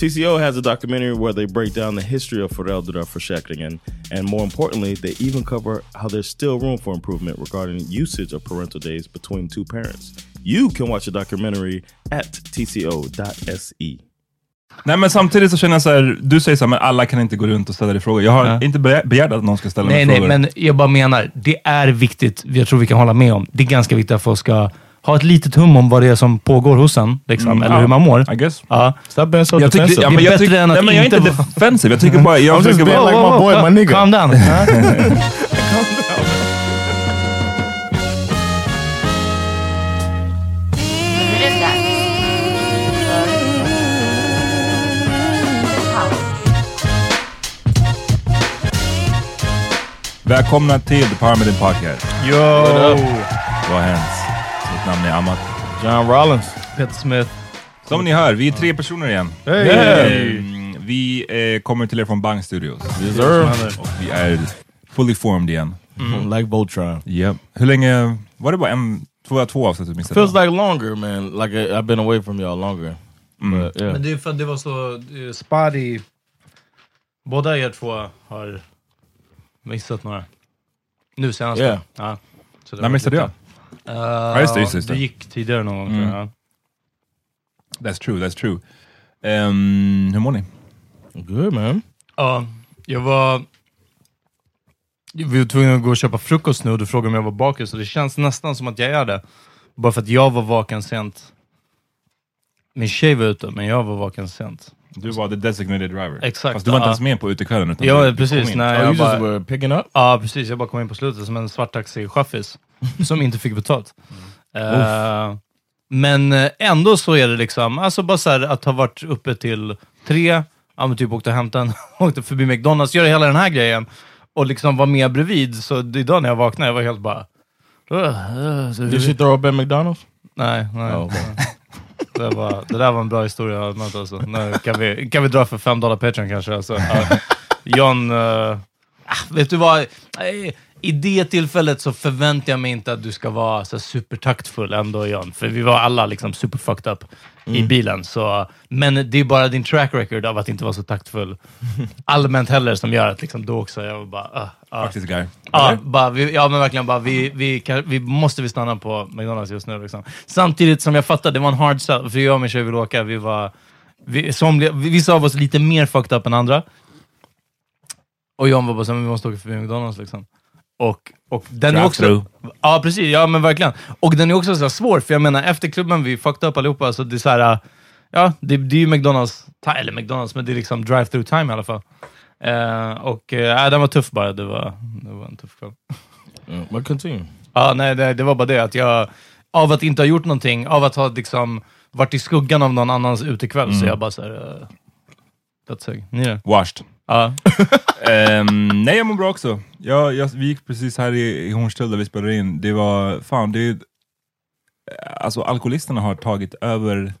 TCO has a documentary where they break down the history of föräldraförsäkringen and more importantly, they even cover how there's still room for improvement regarding usage of parental days between two parents. You can watch the documentary at tco.se. Nej men samtidigt så känner jag så här, du säger så här, men alla kan inte gå runt och ställa dig frågor. Jag har Ja. inte begär- begärt att någon ska ställa Nej, mig nej, frågor. men jag bara menar, det är viktigt. Jag tror vi kan hålla med om. Det är ganska viktigt att folk ska ha ett litet hum om vad det är som pågår hos en, liksom, Mm, eller ja, hur man mår. I guess. Ja. Stop being so Jag tycker, defensive. ja, Det är men jag bättre tycker, än att nej, men jag är inte inte vara- defensiv. Jag tycker bara, jag I'm just försöker being bara... like my boy, my nigga. Calm down. Välkomna till The Power Meeting Podcast. Yo! Vad hänt? Mitt namn är Amat. John Rollins. Peter Smith. Som ni hör, vi är tre personer igen. Hey. Ehm, vi eh, kommer till er från Bang Studios. Och vi är fully formed igen. Like Voltron. Yep. Hur länge, var det bara en, två, två avsnitt du missade? Feels like longer, man. Like I, I've been away from y'all longer. But, yeah. Men det är för att det var så uh, spotty. Båda er två har missat några. Nu senast. Yeah. Ja. Så När missade jag? Uh, Ja, just det, just det, just det gick tidigare någon gång Mm. tror jag. That's true, that's true. Ehm, hur mår ni? Good, man. Ja, jag var... Vi var tvungna att gå och köpa frukost nu och du frågade om jag var bakis, så det känns nästan som att jag är det. Bara för att jag var vaken sent. Min tjej var ute, men jag var vaken sent. Du var the designated driver. Exakt, Fast du var inte ens med på utekvällen. Utan Ja, du, du precis. Nej, Oh, jag bara, were picking up? ja, precis. Jag bara kom in på slutet som en svart taxi-chaffis som inte fick betalt. Eh, men eh, ändå så är det liksom, alltså bara så här, att ha varit uppe till tre, ja, men typ åkte och hämtade en, åkte förbi McDonalds, göra hela den här grejen och liksom vara med bredvid. Så idag när jag vaknade, jag var helt bara... Uh, uh, så throw up at McDonald's? Nej, nej. Oh. Det, var, det där var en bra historia. Alltså. Nu kan, vi, kan vi dra för fem dollar Patreon kanske? Alltså. John, uh, vet du vad? I det tillfället så förväntar jag mig inte att du ska vara så supertaktfull ändå John. För vi var alla liksom super fucked up i bilen. Så, men det är bara din track record av att inte vara så taktfull allmänt heller som gör att liksom, då också jag var bara... Uh. Faktiskt guy. Ja, bara, vi, ja, men verkligen. Bara, vi, vi, kan, vi måste vi stanna på McDonalds just nu. Liksom. Samtidigt som jag fattade, det var en hard sell, för jag och min tjej ville åka. Vi var, vi, somliga, vissa av oss lite mer fucked up än andra. Och John var bara såhär, vi måste åka förbi McDonalds. Liksom. Och, och den är också... Ja, precis. Ja, men verkligen. Och den är också så svår, för jag menar, efter klubben, vi fucked up allihopa, så det är så här... Ja, det, det är ju McDonalds, eller McDonalds, men det är liksom drive-through time i alla fall. Eh, och uh, den var tuff bara. Det var, det var en tuff kväll. Mm, but continue. Ja, nej, det, det var bara det att jag, av att inte ha gjort någonting, av att ha liksom varit i skuggan av någon annans utekväll, så jag bara såhär... Uh, that's it. Ni då? Washed. Ja. Ehm, nej, jag mår bra också. Jag, jag, vi gick precis här i, i Hornstull där vi spelade in. Det var, fan, det alltså alkoholisterna har tagit över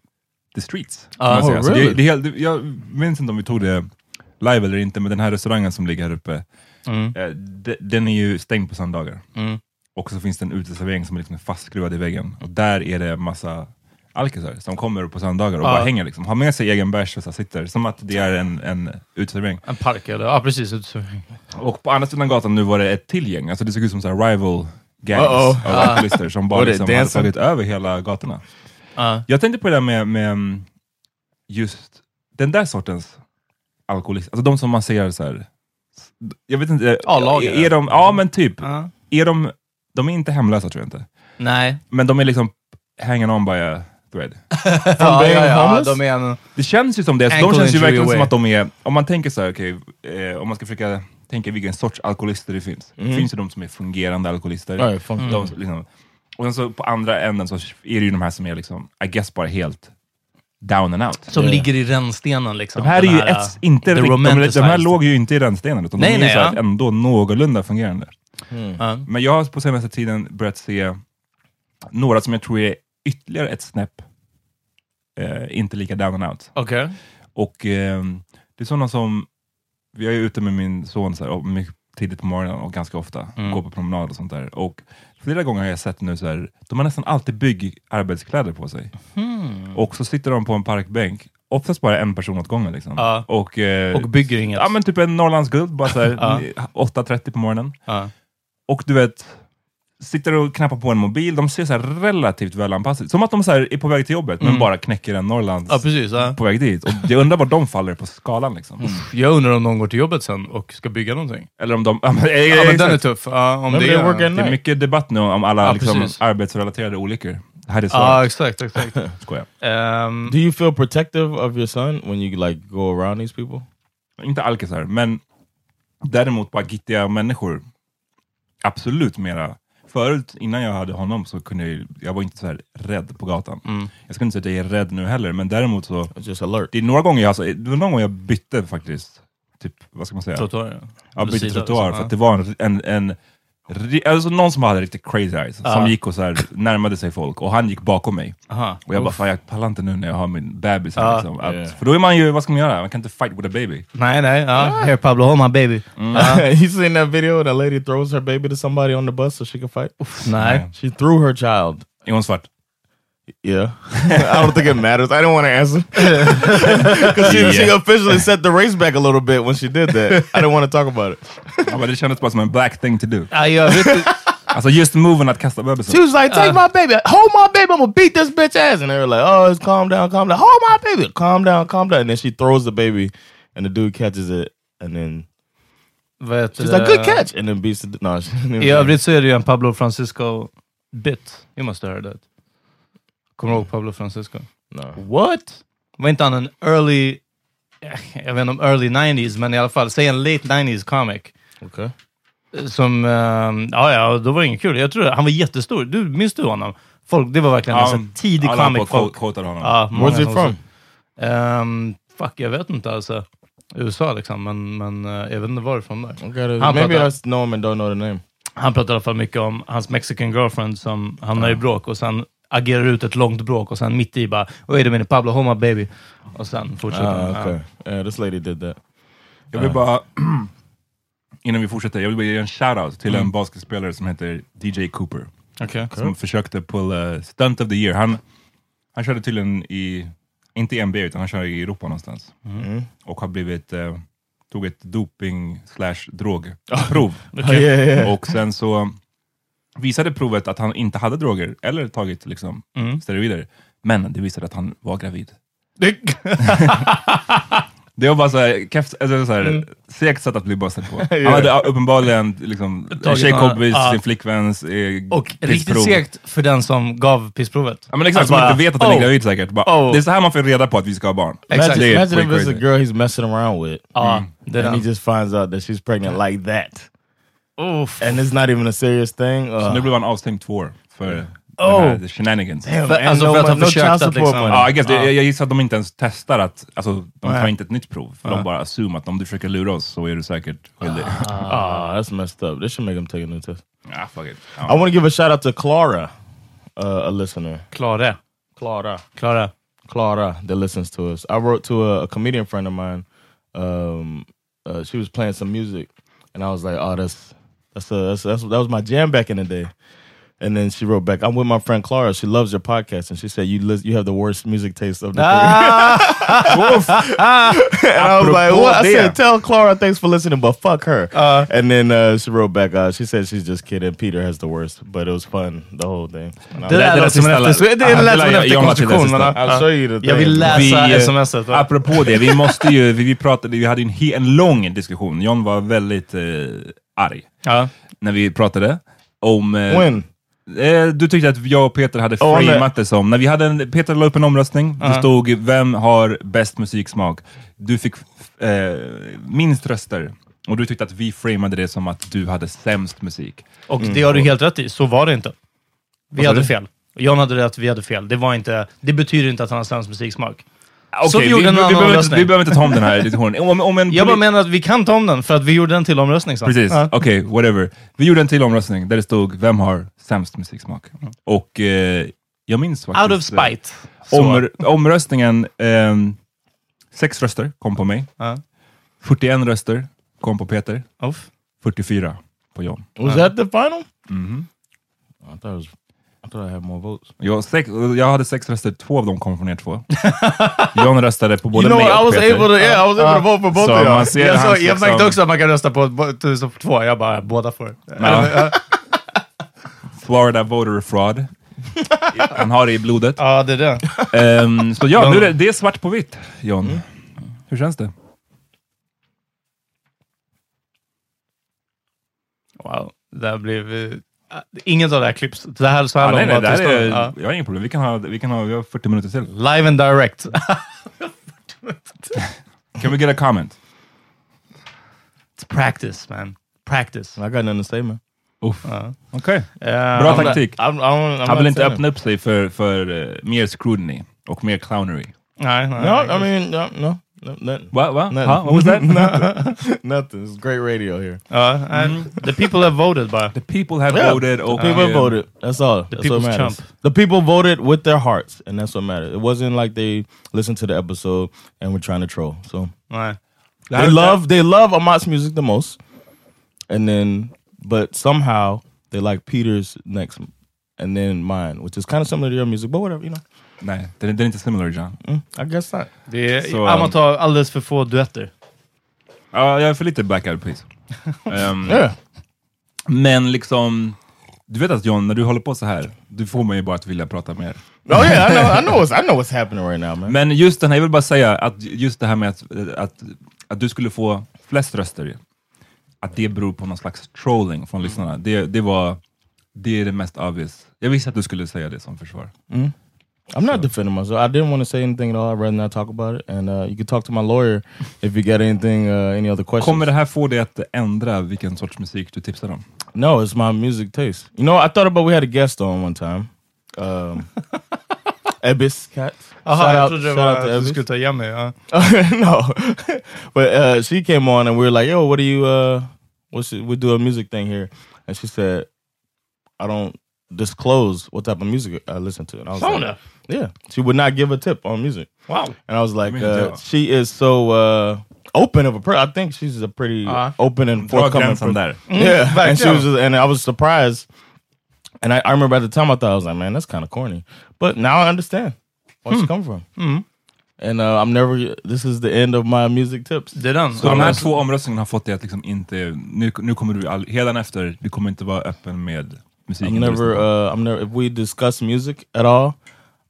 the streets. säga. oh, really? det det, jag minns inte om vi tog det live eller inte, men den här restaurangen som ligger här uppe, Mm. eh, de, den är ju stängd på söndagar. Mm. Och så finns det en uteservering som är liksom fastskruvad i väggen. Och där är det massa alkisar som kommer på söndagar och Ja. bara hänger. Liksom. Har med sig egen bärs och så sitter, som att det är en, en uteservering. En park eller? Ja, precis. Ut- Och på andra sidan gatan nu var det ett till gäng, alltså det såg ut som så här rival gangs Uh-oh. av alkoholister som bara liksom hade tagit över hela gatorna. Ja. Jag tänkte på det där med, med mm, just den där sortens alkoholister, alltså de som man ser så här. jag vet inte, A-lagare. är de, ja men typ, Ja. är de, de är inte hemlösa tror jag inte, Nej. men de är liksom hanging on by a thread. Ja, ja, ja, de är en... Det känns ju som det, de känns ju verkligen away. som att de är, om man tänker så här, okej, eh, om man ska försöka tänka vilken sorts alkoholister det finns. Det finns ju de som är fungerande alkoholister. De, som liksom, och sen så på andra änden så är det ju de här som är liksom, I guess bara helt down and out. Som Yeah. ligger i rännstenen. Liksom. De här är ju äh, ett, inte the rikt- de, de här låg ju inte i rännstenen, utan Nej, de är nej, ju så här ja. ändå någorlunda fungerande. Ja. Men jag har på senaste tiden börjat se några som jag tror är ytterligare ett snäpp eh, inte lika down and out. Okej. Och ehm, det är sådana som, vi är ute med min son så här, och mycket tidigt på morgonen och ganska ofta, Mm. går på promenad och sånt där. Och flera gånger har jag sett nu så här, de har nästan alltid byggarbetskläder på sig. Hmm. Och så sitter de på en parkbänk, oftast bara en person åt gången. Liksom. Ja. Och, eh, Och bygger inget. ja, men typ en Norrlandsguld, bara så här, Ja. 8.30 på morgonen. Ja. Och du vet, sitter och knappar på en mobil, de ser så här relativt välanpassade Som att de så här är på väg till jobbet, men bara knäcker en Norrlands Mm. ja, precis. Ja. på väg dit. Och jag undrar var de faller på skalan. Liksom. Jag undrar om någon går till jobbet sen och ska bygga någonting. Eller om de... Ja, men, Ja, men den är tuff. Ja, om det är... det är mycket debatt nu om alla Ja, liksom, arbetsrelaterade olyckor. Det här är Ja, svaret. exakt. exakt. Skojar. Ehm, Do you feel protective of your son when you like go around these people? Inte alkisar, men däremot bara gittiga människor. Absolut mera. Förut, innan jag hade honom, så kunde jag, jag var inte så här rädd på gatan. Mm. Jag ska inte säga att jag är rädd nu heller, men däremot så... Just alert. Det är några gånger jag, alltså, det var någon gång jag bytte faktiskt. Typ, vad ska man säga? Trottoar, ja. Ja, bytte trottoar liksom, för att det var en, en, en alltså någon som hade riktigt crazy eyes, som Ja. gick och så här, närmade sig folk och han gick bakom mig. Aha. Och jag bara, Uff. fan jag pallar inte nu när jag har min bebis här. Ja. Liksom. Yeah. För då är man ju, vad ska man göra? Man kan inte fight with a baby. Nej, nej. Ja. Here Pablo, hold my baby. you seen that video? That lady throws her baby to somebody on the bus so she can fight. Nej. She threw her child. Är hon svart? Yeah, I don't think it matters. I didn't want to answer because she, she officially set the race back a little bit when she did that. I didn't want to talk about it. Ja, men det kändes bara som en black thing to do. Ah, ja, jag vet inte. Alltså just moven att kasta She was like, "Take uh. my baby, hold my baby. I'm gonna beat this bitch ass." And they were like, "Oh, it's calm down, calm down. Hold my baby, calm down, calm down." And then she throws the baby, and the dude catches it, and then Vad heter she's like, uh, "Good catch," and then beats the no. she- I övrigt så är det ju en Pablo Francisco-bit. You must have heard that. Kommer du ihåg Pablo Francisco? no. What? Var inte han en early, jag vet inte om early 90s, men i alla fall, säg en late 90s comic. Okay. Som, ehm, ja ja, då var det inget kul. Jag tror han var jättestor. Du, minns du honom? Folk, det var verkligen en sån tidig alla comic. på Folk. quotar honom. Ja, Where's he som- from? Ehm, fuck, jag vet inte alltså. USA liksom, men, men eh, jag vet inte varifrån där. Okay, Han maybe I pratar- know him and don't know the name. Han pratar i alla fall mycket om hans mexican girlfriend som hamnar i bråk och sen agerar ut ett långt bråk och sen mitt i bara Wait a minute Pablo, hold my baby. Och sen fortsätter Ah, okay. Yeah, this lady did that. Jag vill bara, innan vi fortsätter, jag vill bara ge en shoutout till Mm. en basketspelare som heter DJ Cooper. Ja. Okej. Som försökte pulla stunt of the year. Han, han körde tydligen i, inte i NBA, utan han körde i Europa någonstans. Mm. Och har blivit, eh, tog ett doping slash drogprov. Yeah, yeah. Och sen så visade provet att han inte hade droger, eller tagit liksom, Mm. steroider. Men det visade att han var gravid. Det- var bara såhär, keft, alltså Mm. segt sätt att bli bussad på. Han hade uppenbarligen liksom, en tjejkompis, sin flickväns eh, Och riktigt pissprov. segt för den som gav pissprovet. Ja men exakt, Att som bara, inte vet att den är oh, gravid säkert. Bara, Oh. Det är så här man får reda på att vi ska ha barn. Exakt. Det Imagine, if it's a girl he's messing around with, Ja, det är and he just finds out that she's pregnant like that, Uff. and it's not even a serious thing. Så Uh, nu blev han avstängd två år för Oh. den här the shenanigans. damn, För- alltså no, för att ha no försökt att liksom- money. Ja, I guess, det, Ja. jag gissar att de inte ens testar att, alltså de tar Nej. inte ett nytt prov. För de bara assume att om du försöker lura oss så är du säkert skyldig. Ah, that's messed up. This should make him take a new test. Ah, fuck it. I want to give a shout out to Clara, uh, a listener. Clara. Clara. Clara. Clara that listens to us. I wrote to a, a comedian friend of mine. Um, uh, she was playing some music, and I was like, "Oh, that's that's a that's, that's that was my jam back in the day." And then she wrote back, "I'm with my friend Clara. She loves your podcast, and she said you lis- you have the worst music taste of the three." and I was like, "What?" I said, "Tell Clara thanks for listening, but fuck her." and then uh, she wrote back, uh, "She said she's just kidding. Peter has the worst, but it was fun the whole thing." And Det där låter som en efter- det Ah, det som en efterkonstruktion. läsa men, sista. I'll ja. show you the Jag vill läsa Vi, eh, smset. va? Apropå det, vi måste ju, vi, vi pratade, vi hade en, he, en lång diskussion. John var väldigt eh, arg Ja. när vi pratade om... Eh, When? Eh, du tyckte att jag och Peter hade Oh, framat det som, när vi hade en, Peter la upp en omröstning, det Ja. stod vem har bäst musiksmak? Du fick eh, minst röster. Och du tyckte att vi framade det som att du hade sämst musik. Och det har du helt rätt i, så var det inte. Vi hade du? fel. John hade rätt, vi hade fel. Det, var inte, det betyder inte att han har sämst musiksmak. Okej, Så vi vi, vi, vi, behöver inte, omröstning. vi behöver inte ta om den här diskussionen. Om, om en Jag bara menar att vi kan ta om den, för att vi gjorde en till omröstning sen. Precis, Ja. okej, whatever. Vi gjorde en till omröstning där det stod vem har sämst musiksmak? Och eh, jag minns faktiskt... Out of eh, spite. Om, omröstningen, ehm, sex röster kom på mig. Ja. 41 röster kom på Peter. Uff. 44 på John. Was that the final? Mhm. I thought it was. I thought I had more votes. Jag, sex, jag hade sex röster, två av dem kom från er två. John röstade på både you know mig what? I och was Peter. able to. Yeah, I was able to vote for both Så of man ser Jag, så, hans jag liksom- märkte också att man kan rösta på, på, på två. Jag bara, båda får. Ja. Florida voter fraud. Han har det i blodet. Ja, det är det. Ehm, så ja, nu är det, det är svart på vitt, John. Hur känns det? Wow. Det här blev... eh, Inget av det här klipps. Det här så här Ah, nej, nej, det här är. Jag har inga problem. Vi kan ha, vi kan ha vi har 40 minuter till. ja. Live and direct. Can we get a comment? It's practice, man. Practice. I got nothing to say, man. Uff. Ja. Okej. Eh, Bra taktik. I'm, I'm Han vill inte öppna upp sig för, för eh, mer scrutiny och mer clownery. Nej, nej. No, I mean, no, no, no, nothing. Va? Va? Nothing. Huh? What was that? nothing. nothing. It's great radio here. Ja, nej. The people have voted bara. The people have Yeah, voted och... People eh, voted. That's all. That's people's matters. chump. The people voted with their hearts, and that's what matters. It wasn't like they listened to the episode and were trying to troll. So Nej. they love they love Amat's music the most, and then but somehow they like Peter's next, and then mine, which is kind of similar to your music, but whatever, you know. Nej, den är, den är inte similar, John. Mm, I guess not. Det är, Så, Amat har alldeles för få duetter. Ja, jag är för lite Black Eyed Peas. Ehm, Yeah. Men liksom... Du vet att John, när du håller på så här, du får mig bara att vilja prata mer. Oh yeah, I know. I know. What's, I know what's happening right now, man. Men just den här, jag vill bara säga att just det här med att, att, att du skulle få flest röster, att det beror på någon slags trolling från lyssnarna. Det, det var det är det mest obvious. Jag visste att du skulle säga det som försvar. I'm not defending myself. I didn't want to say anything at all. I'd rather not talk about it. And uh, you can talk to my lawyer if you got anything, uh, any other questions. Kommer det här få dig att ändra vilken sorts musik du tipsar om? No, it's my music taste. You know, I thought about we had a guest on one time. Um, Ebbis Cat. Jaha, shout out, trodde det shout var out to att du Ebbis. skulle ta igen mig. Ja. no, but uh, she came on and we were like, "Yo, what do you? Uh, what's it, we do a music thing here?" And she said, "I don't disclose what type of music I listen to. And I was Phone like, yeah, she would not give a tip on music. Wow. And I was like, mean, uh, she is so uh, open of a person. I think she's a pretty Uh-huh. open and Dra forthcoming gränsen person. där. Yeah, and she verkligen. was, just, and I was surprised. And I, I remember at the time I thought I was like, man, that's kind of corny. But now I understand where she come from. And uh, I'm never. This is the end of my music tips. Det är den. Så de här två omröstningarna har fått dig att liksom inte, nu, nu kommer du all, efter, du kommer inte vara öppen med musiken. I'm never. Uh, I'm never. If we discuss music at all,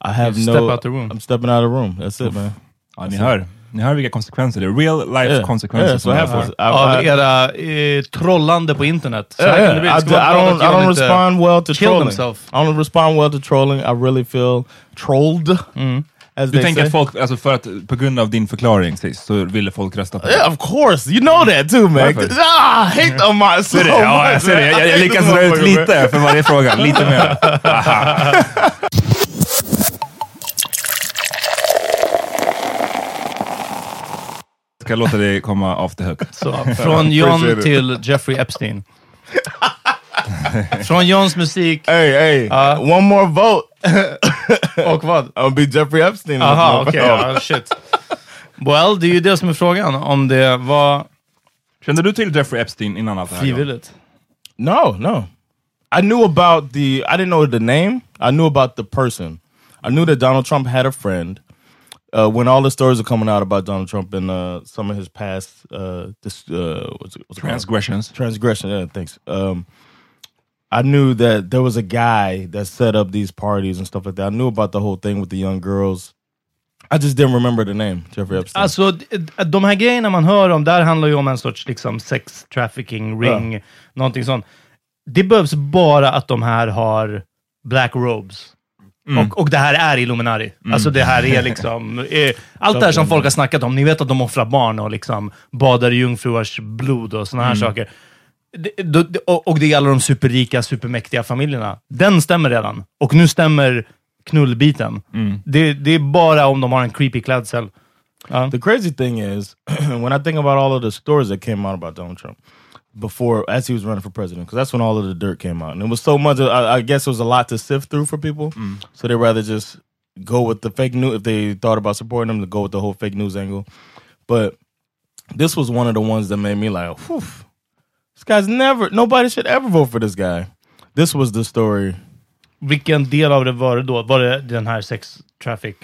I have You no. step out the room. I'm stepping out of the room. That's it, man. ja, ni hör. Ni hör vilka konsekvenser det är. Real life Yeah. konsekvenser Yeah, som so det får. I, av era eh, trollande på internet. Så Yeah, här kan det bli. yeah. Det I, I don't. I don't respond well to trolling. himself. I don't respond well to trolling. I really feel trolled. As Du they tänker say. att folk, alltså för att, på grund av din förklaring sist, så ville folk rösta på Yeah, of course. You know that too, man. Varför? Ah, I hate on my so Ja, jag ser det. man. Jag, I jag hate lyckas this dra ut motherfucker, man. lite för varje fråga. Lite mer. Ska jag låta dig komma off the hook? Så, från John Appreciate it. till Jeffrey Epstein. från Johns musik Hey, hey. Uh, one more vote. och vad? I'll be Jeffrey Epstein. Aha, okej. ja, shit. Well, det är ju det som är frågan. Om det var Kände du till Jeffrey Epstein innan allt det här? Frivilligt. No, no. I knew about the. I didn't know the name. I knew about the person. I knew that Donald Trump had a friend. Uh, when all the stories are coming out about Donald Trump and uh, some of his past, uh, this uh, what's it, what's? Transgressions. transgression. Yeah, thanks. Um, I knew that there was a guy that set up these parties and stuff like that. I knew about the whole thing with the young girls. I just didn't remember the name, Jeffrey Epstein. Alltså, de här grejerna man hör om, där handlar ju om en sorts liksom, sex trafficking ring, någonting sånt. Det behövs bara att de här har black robes. Och, och det här är Illuminati. Alltså det här är liksom... Eh, allt det här som folk har snackat om. Ni vet att de offrar barn och liksom badar i jungfrurs blod och såna här saker. Det, det, det- och, det gäller de superrika, supermäktiga familjerna. Den stämmer redan. Och nu stämmer knullbiten. Det, det är bara om de har en creepy klädsel. Ja. The crazy thing is, when I think about all of the stories that came out about Donald Trump before, as he was running for president, because that's when all of the dirt came out, and it was so much. I, I guess it was a lot to sift through for people, so they rather just go with the fake news if they thought about supporting him to go with the whole fake news angle. But this was one of the ones that made me like, Whew, this guy's never. Nobody should ever vote for this guy. This was the story. Vilken del av det var det då? Var det den här sex traffic?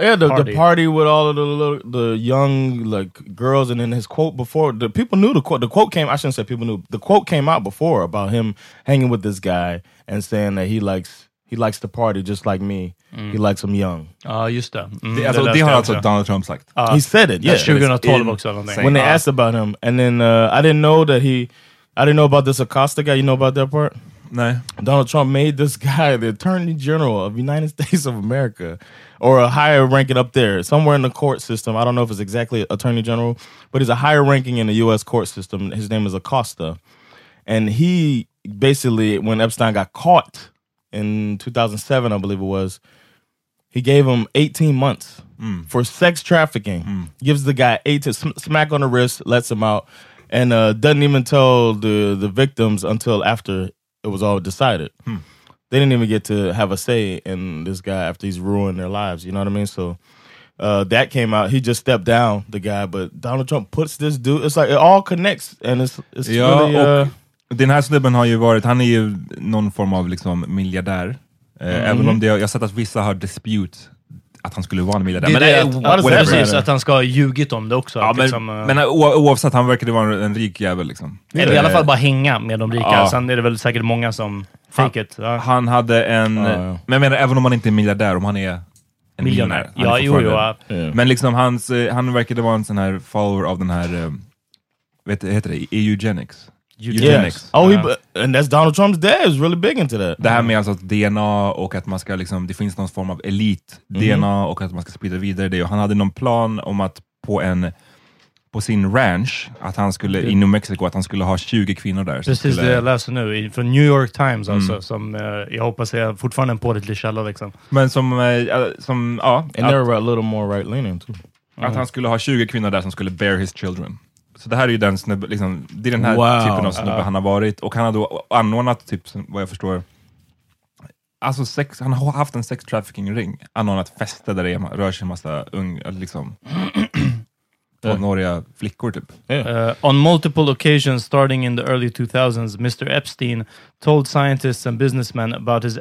Yeah, the Party. the party with all of the little, the young like girls, and then his quote before the people knew the quote. The quote came. I shouldn't say people knew. The quote came out before about him hanging with this guy and saying that he likes he likes to party just like me. He likes them young. Ja, just det. Mm, Det, alltså, läste det har jag alltså också. Donald Trump sagt. he said it. Yeah, 2012 in- också. eller någonting. when they Ja. asked about him, and then uh, I didn't know that he. I didn't know about this Acosta guy. You know about that part? Nej. Donald Trump made this guy the Attorney General of the United States of America, or a higher ranking up there, somewhere in the court system. I don't know if it's exactly Attorney General, but he's a higher ranking in the U.S. court system. His name is Acosta, and he basically, when Epstein got caught in 2007, I believe it was, he gave him 18 months mm. for sex trafficking. Mm. Gives the guy eight to sm- smack on the wrist, lets him out, and uh, doesn't even tell the the victims until after it was all decided. They didn't even get to have a say in this guy after he's ruined their lives. You know what I mean? So uh, that came out. He just stepped down, the guy, but Donald Trump puts this dude. It's like it all connects, and it's it's Ja, really. Uh, den här snubben har ju varit, han är ju någon form av liksom miljardär. Eh, Även om det, jag har sett att vissa har dispute att han skulle vara en miljardär. Det är Men det att, whatever. that precis, att han ska ha ljugit om det också. Ja, men, liksom, eh, men o- oavsett, han verkade vara en rik jävel. Liksom. eller i alla fall bara hänga med de rika. Ja. Sen är det väl säkert många som fake it. Ja. Han hade en... Ja, ja. Men jag menar, även om han inte är miljardär, om han är en Miljonär. miljonär. han är Ja, jo, jo. Men liksom hans, eh, han verkade vara en sån här follower av den här, eh, vet, heter det, eugenics? Yes. Oh, he, and that's Donald Trump's dad is really big into that. Det här med alltså att DNA och att man ska liksom, det finns någon form av elit-DNA och att man ska sprida vidare det. Och han hade någon plan om att på en på sin ranch, att han skulle, i New Mexico, att han skulle ha 20 kvinnor där. Precis skulle, det jag läser nu, i- från New York Times Mm. alltså, som eh, jag hoppas är fortfarande en pålitlig källa. Liksom. Men som, eh, som ja, And they're a little more right leaning too. att, att han skulle ha 20 kvinnor där som skulle bear his children. Så det här är ju den snubbe, liksom, det är den här Wow. typen av snubbe han har varit. Och han har då anordnat, typ, som- vad jag förstår, alltså sex, han har haft en sex trafficking-ring, anordnat fester där det är- rör sig en massa ung, liksom, tonåriga flickor typ. Uh, on multiple occasions starting in the early 2000s, Mr. Epstein told scientists and businessmen about his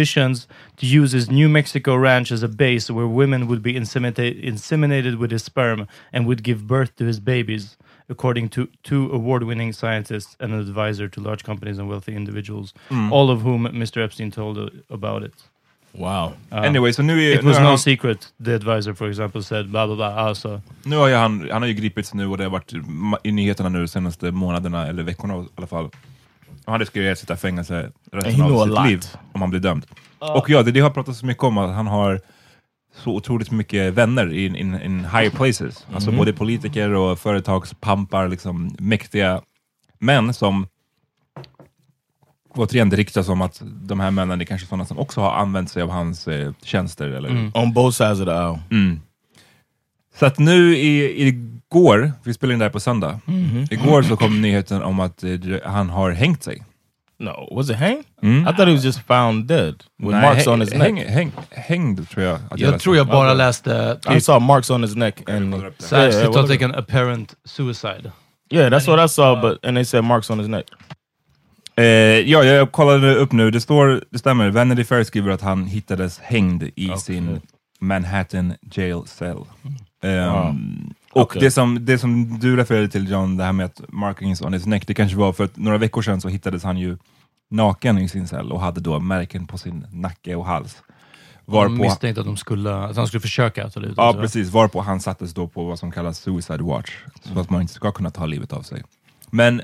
ambitions to use his New Mexico ranch as a base where women would be inseminate- inseminated with his sperm and would give birth to his babies, according to two award winning scientists and an advisor to large companies and wealthy individuals, all of whom Mr. Epstein told uh, about it. Wow. Anyway, så nu är, It was är no han, secret, the advisor, for example, said blah blah blah. Also, nu har ju han, han har ju gripits nu och det har varit ma- i nyheterna nu de senaste månaderna, eller veckorna i alla fall. Och han riskerar att sitta i fängelse And he resten know a av sitt liv om han blir dömd. Och ja, det, det har pratats så mycket om att han har så otroligt mycket vänner in, in, in higher places. Alltså både politiker och företagspampar, liksom mäktiga män som återigen det ryktas om att de här männen är kanske sådana som också har använt sig av hans eh, tjänster. Eller, On both sides of the aisle. Mm. Så att nu i, igår, vi spelar in det här på söndag, igår så kom nyheten om att eh, han har hängt sig. No, was it hang? Mm. I thought he was just found dead with Nej, marks on his häng, neck. Häng, hängd tror jag. att jag tror jag bara Okay. läste I saw marks on his neck and. So actually Yeah, like an apparent suicide. yeah, that's what I saw. But and they said marks on his neck. Eh, ja, jag kollade upp nu, det står, det stämmer, Vanity Fair skriver att han hittades hängd i sin Manhattan jail cell. Ehm, Wow. Och Okej. det, som, det som du refererade till John, det här med att markings on his neck, det kanske var för att några veckor sedan så hittades han ju naken i sin cell och hade då märken på sin nacke och hals. De Varpå, misstänkte att, de skulle, att han skulle försöka ta livet ja av sig. precis, varpå han sattes då på vad som kallas suicide watch, så att man inte ska kunna ta livet av sig. Men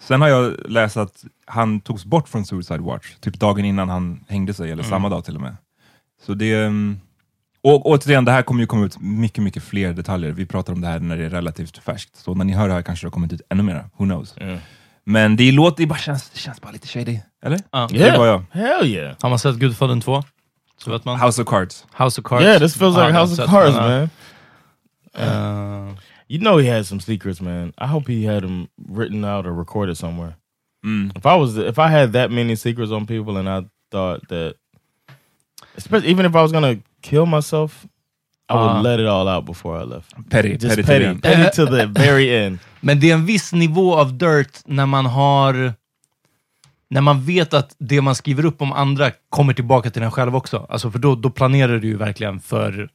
sen har jag läst att han togs bort från suicide watch, typ dagen innan han hängde sig, eller samma dag till och med. Så det... mm, Och återigen, det här kommer ju komma ut mycket, mycket fler detaljer. Vi pratar om det här när det är relativt färskt, så när ni hör det här kanske det har kommit ut ännu mer. Who knows? Yeah. Men det låter, det bara känns, det känns bara lite shady, eller? Ja. Det är bara jag. Hell yeah. Har man sett Gudfadern 2? Så vet man. House of Cards. House of Cards. Yeah, this feels like har House of Cards, man. Eh, You know he had some secrets, man. I hope he had them written out or recorded somewhere. Mm. If I was, if I had that many secrets on people, and I thought that, especially even if I was gonna kill myself, I would Ah. let it all out before I left. Petty, Just petty, petty, petty. petty to the very end. Men det är en viss nivå av dirt när man har... När man vet att det man skriver upp om andra kommer tillbaka till en själv också. Alltså för då, då planerar du ju verkligen för...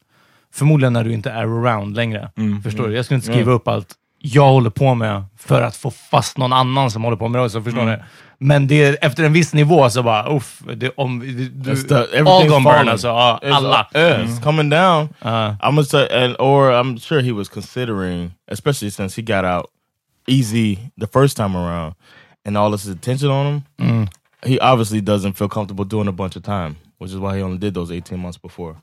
Förmodligen när du inte är around längre. Förstår du? Jag skulle inte skriva upp allt jag håller på med för att få fast någon annan som håller på med det också. Förstår ni? Men det är, efter en viss nivå så bara, uff, det, om, du, the- all gone burn alltså. It's alla. all- yeah, it's coming down. Ja. I'm gonna say, and or I'm sure he was considering, especially since he got out easy the first time around, and all this attention on him. He obviously doesn't feel comfortable doing a bunch of time, which is why he only did those 18 months before.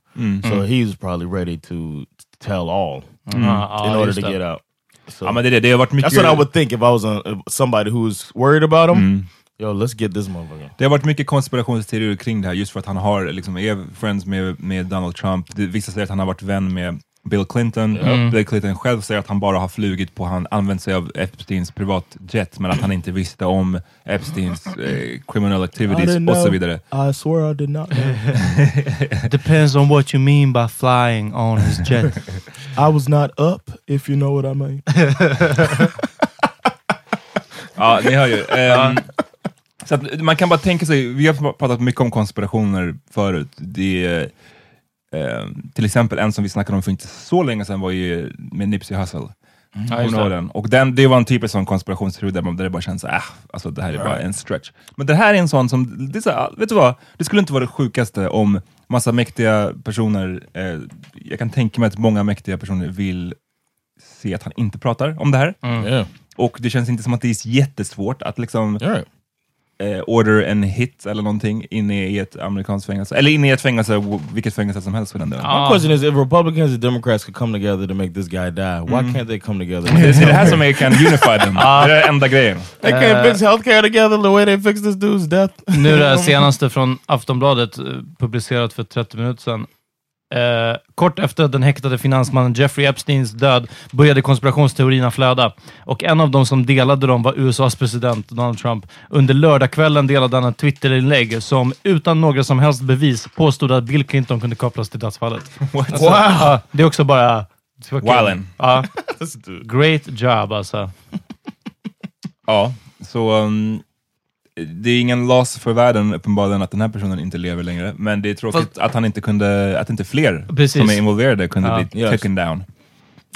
So he's probably ready to tell all ja, in order just to get out. So Ja men det är det, det har varit mycket... that's what I would think if I was if somebody who's worried about him. Yo, let's get this motherfucker. Det har varit mycket konspirationsteorier kring det här just för att han har, liksom, är friends med, med Donald Trump. Det, vissa säger att han har varit vän med Bill Clinton. Bill Clinton själv säger att han bara har flugit på, han använt sig av Epsteins privatjet men att han inte visste om Epsteins eh, criminal activities och så vidare. I swear I did not know. Depends on what you mean by flying on his jet. I was not up, if you know what I mean. Ja, ni hör ju. Ehm, så att man kan bara tänka sig, vi har pratat mycket om konspirationer förut. Det ehm, till exempel en som vi snackade om för inte så länge sedan var ju med Nipsey Hussle. Ja, har det. den. Och den, det var en typisk sån konspirationsteori där, man- där det bara känns äh, alltså det här är bara en stretch. Men det här är en sån som, det är så, vet du vad? Det skulle inte vara det sjukaste om massa mäktiga personer, eh, jag kan tänka mig att många mäktiga personer vill se att han inte pratar om det här. Yeah, Och det känns inte som att det är jättesvårt att liksom right. Eh, order en hit eller någonting inne i ett amerikanskt fängelse. Eller inne i ett fängelse, vilket fängelse som helst för den delen. My question is, if Republicans and Democrats could come together to make this guy die, why can't they come together? Det är det här som är, kan unify dem. Det är enda grejen. they can't fix healthcare together the way they fixed this dude's death. Nu det senaste från Aftonbladet, eh, publicerat för 30 minuter sedan. Eh, kort efter den häktade finansmannen Jeffrey Epsteins död började konspirationsteorierna flöda. Och en av dem som delade dem var USAs president Donald Trump. Under lördagskvällen delade han ett Twitterinlägg som utan några som helst bevis påstod att Bill Clinton kunde kopplas till dödsfallet. Alltså, ja, det är också bara... Wildin'. Ja, great job alltså. Ja, så um, det är ingen loss för världen uppenbarligen att den här personen inte lever längre. Men det är tråkigt Fast- att han inte kunde, att inte fler Precis. som är involverade kunde Ja. bli Yes. taken down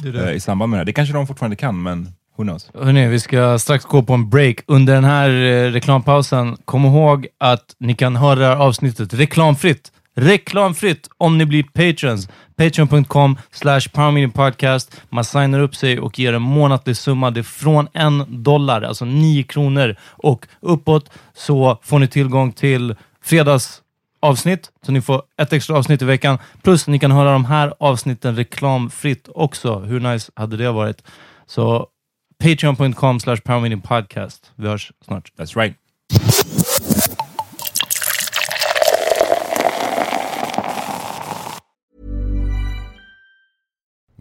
eh, i samband med det här. Det kanske de fortfarande kan, men who knows? Hörrni, vi ska strax gå på en break. Under den här eh, reklampausen, kom ihåg att ni kan höra det här avsnittet reklamfritt. Reklamfritt om ni blir patrons. Patreon.com slash podcast. Man signar upp sig och ger en månatlig summa. Det är från en dollar, alltså nio kronor och uppåt, så får ni tillgång till fredagsavsnitt. Så ni får ett extra avsnitt i veckan. Plus ni kan höra de här avsnitten reklamfritt också. Hur nice hade det varit? Så Patreon.com slash podcast. Vi hörs snart. That's right.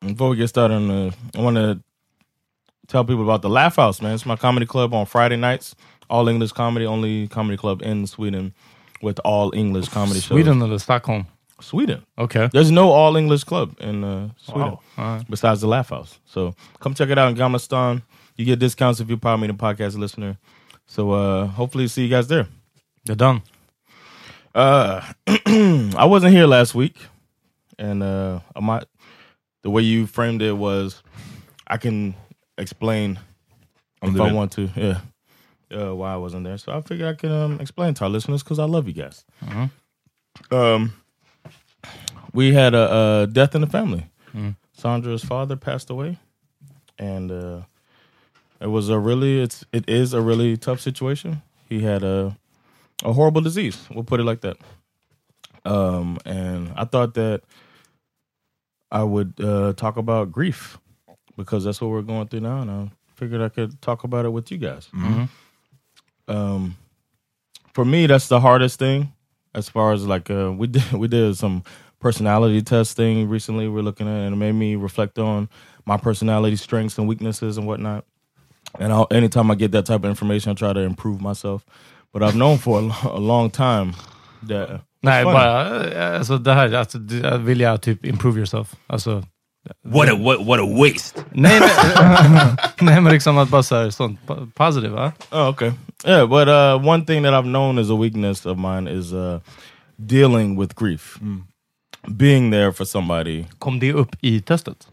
Before we get started, uh, I want to tell people about the Laugh House, man. It's my comedy club on Friday nights. All English comedy, only comedy club in Sweden with all English comedy shows. Sweden eller Stockholm? Sweden. Okay. There's no all English club in uh, Sweden Wow. Right. besides the Laugh House. So come check it out in Gamla Stan. You get discounts if you're Power Meeting Podcast listener. So uh, hopefully see you guys there. Är done. Uh, I wasn't here last week, and uh, I might. The way you framed it was, I can explain if I want to. Yeah, uh, why I wasn't there. So I figured I can um, explain to our listeners because I love you guys. Um, we had a, a death in the family. Sandra's father passed away, and uh, it was a really it's it is a really tough situation. He had a a horrible disease. We'll put it like that. Um, and I thought that I would uh, talk about grief because that's what we're going through now, and I figured I could talk about it with you guys. Um, for me, that's the hardest thing as far as like uh, we did we did some personality testing recently. We're looking at, and it made me reflect on my personality strengths and weaknesses and whatnot. And I'll, anytime I get that type of information, I try to improve myself. But I've known for a, a long time that Nej, bara alltså det här, alltså, det- jag vill jag typ improve yourself. Alltså, What a, what, what a waste! nej, men, nej, men liksom att bara så här, sånt po- positive, va? Oh, okay. Yeah, but uh, one thing that I've known as a weakness of mine is uh, dealing with grief, being there for somebody. Kom det upp i testet?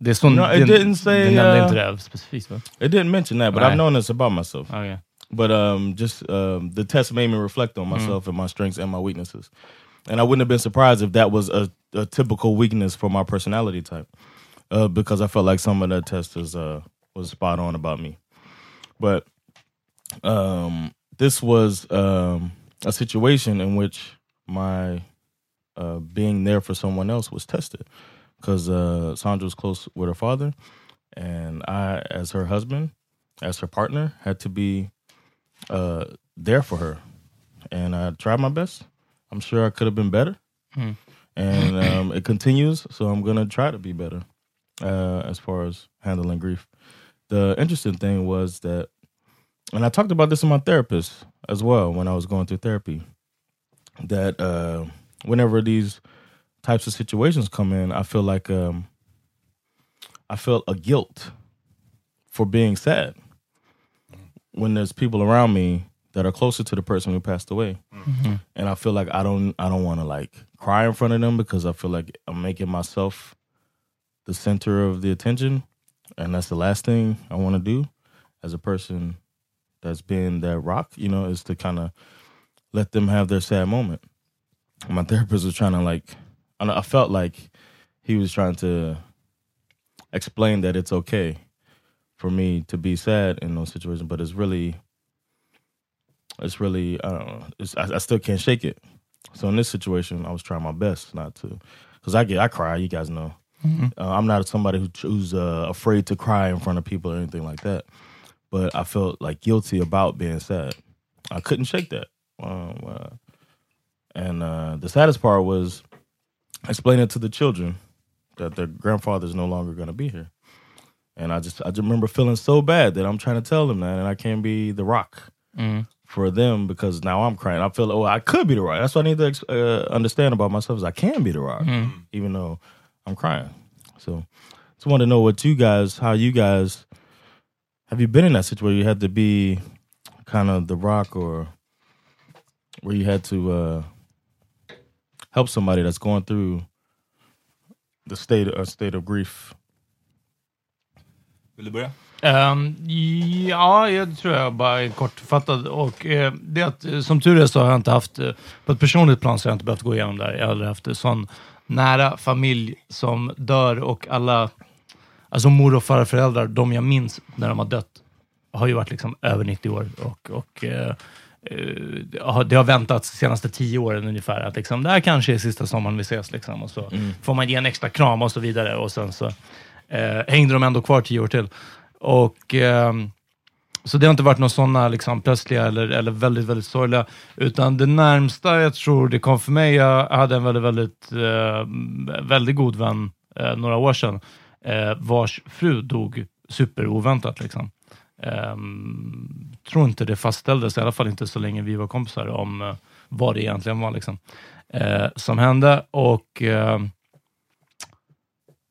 Det är sån, No, it det, didn't say, det nämnde uh, inte det specifikt, va? It didn't mention that, but Right. I've known this about myself. Okay. But um, just um, the test made me reflect on myself and my strengths and my weaknesses. And I wouldn't have been surprised if that was a, a typical weakness for my personality type, uh, because I felt like some of that test uh, was spot on about me. But um, this was um, a situation in which my uh, being there for someone else was tested because uh, Sandra was close with her father, and I, as her husband, as her partner, had to be uh, there for her, and I tried my best. I'm sure I could have been better, Hmm. and um, it continues. So I'm gonna try to be better uh, as far as handling grief. The interesting thing was that, and I talked about this with my therapist as well when I was going through therapy. That uh, whenever these types of situations come in, I feel like um, I felt a guilt for being sad when there's people around me that are closer to the person who passed away, mm-hmm. and I feel like I don't I don't want to like cry in front of them because I feel like I'm making myself the center of the attention, and that's the last thing I want to do as a person that's been that rock. You know, is to kind of let them have their sad moment. My therapist was trying to like, I I felt like he was trying to explain that it's okay for me to be sad in those situations, but it's really, it's really, I don't know, it's, I, I still can't shake it. So in this situation, I was trying my best not to, because I get, I cry. You guys know, uh, I'm not somebody who, who's uh, afraid to cry in front of people or anything like that. But I felt like guilty about being sad. I couldn't shake that. Um, uh, and uh, the saddest part was explaining to the children that their grandfather is no longer going to be here. And I just I just remember feeling so bad that I'm trying to tell them that, and I can't be the rock Mm. for them because now I'm crying. I feel oh I could be the rock. That's what I need to uh, understand about myself is I can be the rock even though I'm crying. So just want to know what you guys, how you guys, have you been in that situation where you had to be kind of the rock or where you had to uh, help somebody that's going through the state a state of grief? Vill du börja? Ehm, ja, jag tror jag bara är kortfattad. Och, eh, det att, eh, som tur är så har jag inte haft, eh, på ett personligt plan så har jag inte behövt gå igenom det här. Jag har aldrig haft en sån nära familj som dör och alla, alltså mor och farföräldrar, de jag minns när de har dött, har ju varit liksom över 90 år. Och, och eh, eh, det har väntats de senaste tio åren ungefär. Att liksom, det här kanske är sista sommaren vi ses. Liksom, och så får man ge en extra kram och så vidare. Och sen så eh, hängde de ändå kvar tio år till. Och, eh, så det har inte varit några sådana liksom, plötsliga eller, eller väldigt, väldigt sorgliga. Utan det närmsta jag tror det kom för mig, jag hade en väldigt, väldigt, eh, väldigt god vän eh, några år sedan, eh, vars fru dog superoväntat. Liksom. Ehm, tror inte det fastställdes, i alla fall inte så länge vi var kompisar, om eh, vad det egentligen var liksom, eh, som hände. Och ehm,